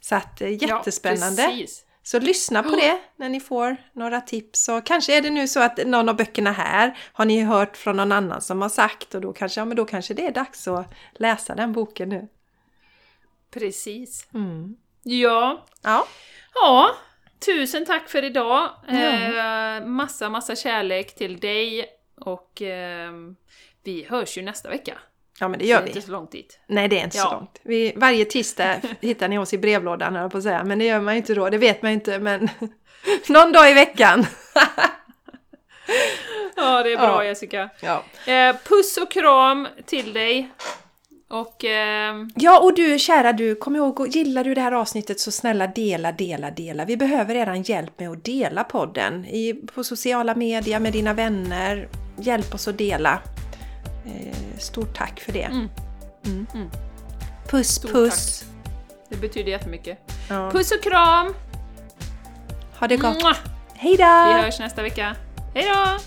Speaker 2: Så att eh, jättespännande.
Speaker 1: Ja, precis.
Speaker 2: Så lyssna på det när ni får några tips. Och kanske är det nu så att någon av böckerna här har ni hört från någon annan som har sagt och då kanske, ja, men då kanske det är dags att läsa den boken nu.
Speaker 1: Precis.
Speaker 2: Mm.
Speaker 1: Ja.
Speaker 2: Ja,
Speaker 1: ja, tusen tack för idag.
Speaker 2: Ja.
Speaker 1: Eh, massa, massa kärlek till dig och ehm, vi hörs ju nästa vecka.
Speaker 2: Ja men det
Speaker 1: Det
Speaker 2: gör
Speaker 1: är inte
Speaker 2: vi.
Speaker 1: så långt dit.
Speaker 2: Nej, det är inte så
Speaker 1: Ja.
Speaker 2: långt. Vi, varje tisdag <laughs> hittar ni oss i brevlådan, höll på att säga. Men det gör man ju inte då, det vet man ju inte. Men <laughs> någon dag i veckan.
Speaker 1: Ja, det är bra
Speaker 2: Ja.
Speaker 1: Jessica.
Speaker 2: Ja.
Speaker 1: Eh, puss och kram till dig. Och ehm,
Speaker 2: Ja, och du kära du, kom ihåg, gillar du det här avsnittet så snälla dela, dela, dela. Vi behöver eran hjälp med att dela podden i, på sociala medier med dina vänner. Hjälp oss att dela. Eh, stort tack för det.
Speaker 1: Mm.
Speaker 2: Mm.
Speaker 1: Mm.
Speaker 2: Puss,
Speaker 1: Stort
Speaker 2: puss!
Speaker 1: det betyder jättemycket.
Speaker 2: Ja.
Speaker 1: Puss och kram!
Speaker 2: Ha det gott!
Speaker 1: Mwah!
Speaker 2: Hej då!
Speaker 1: Vi hörs nästa vecka. Hej då!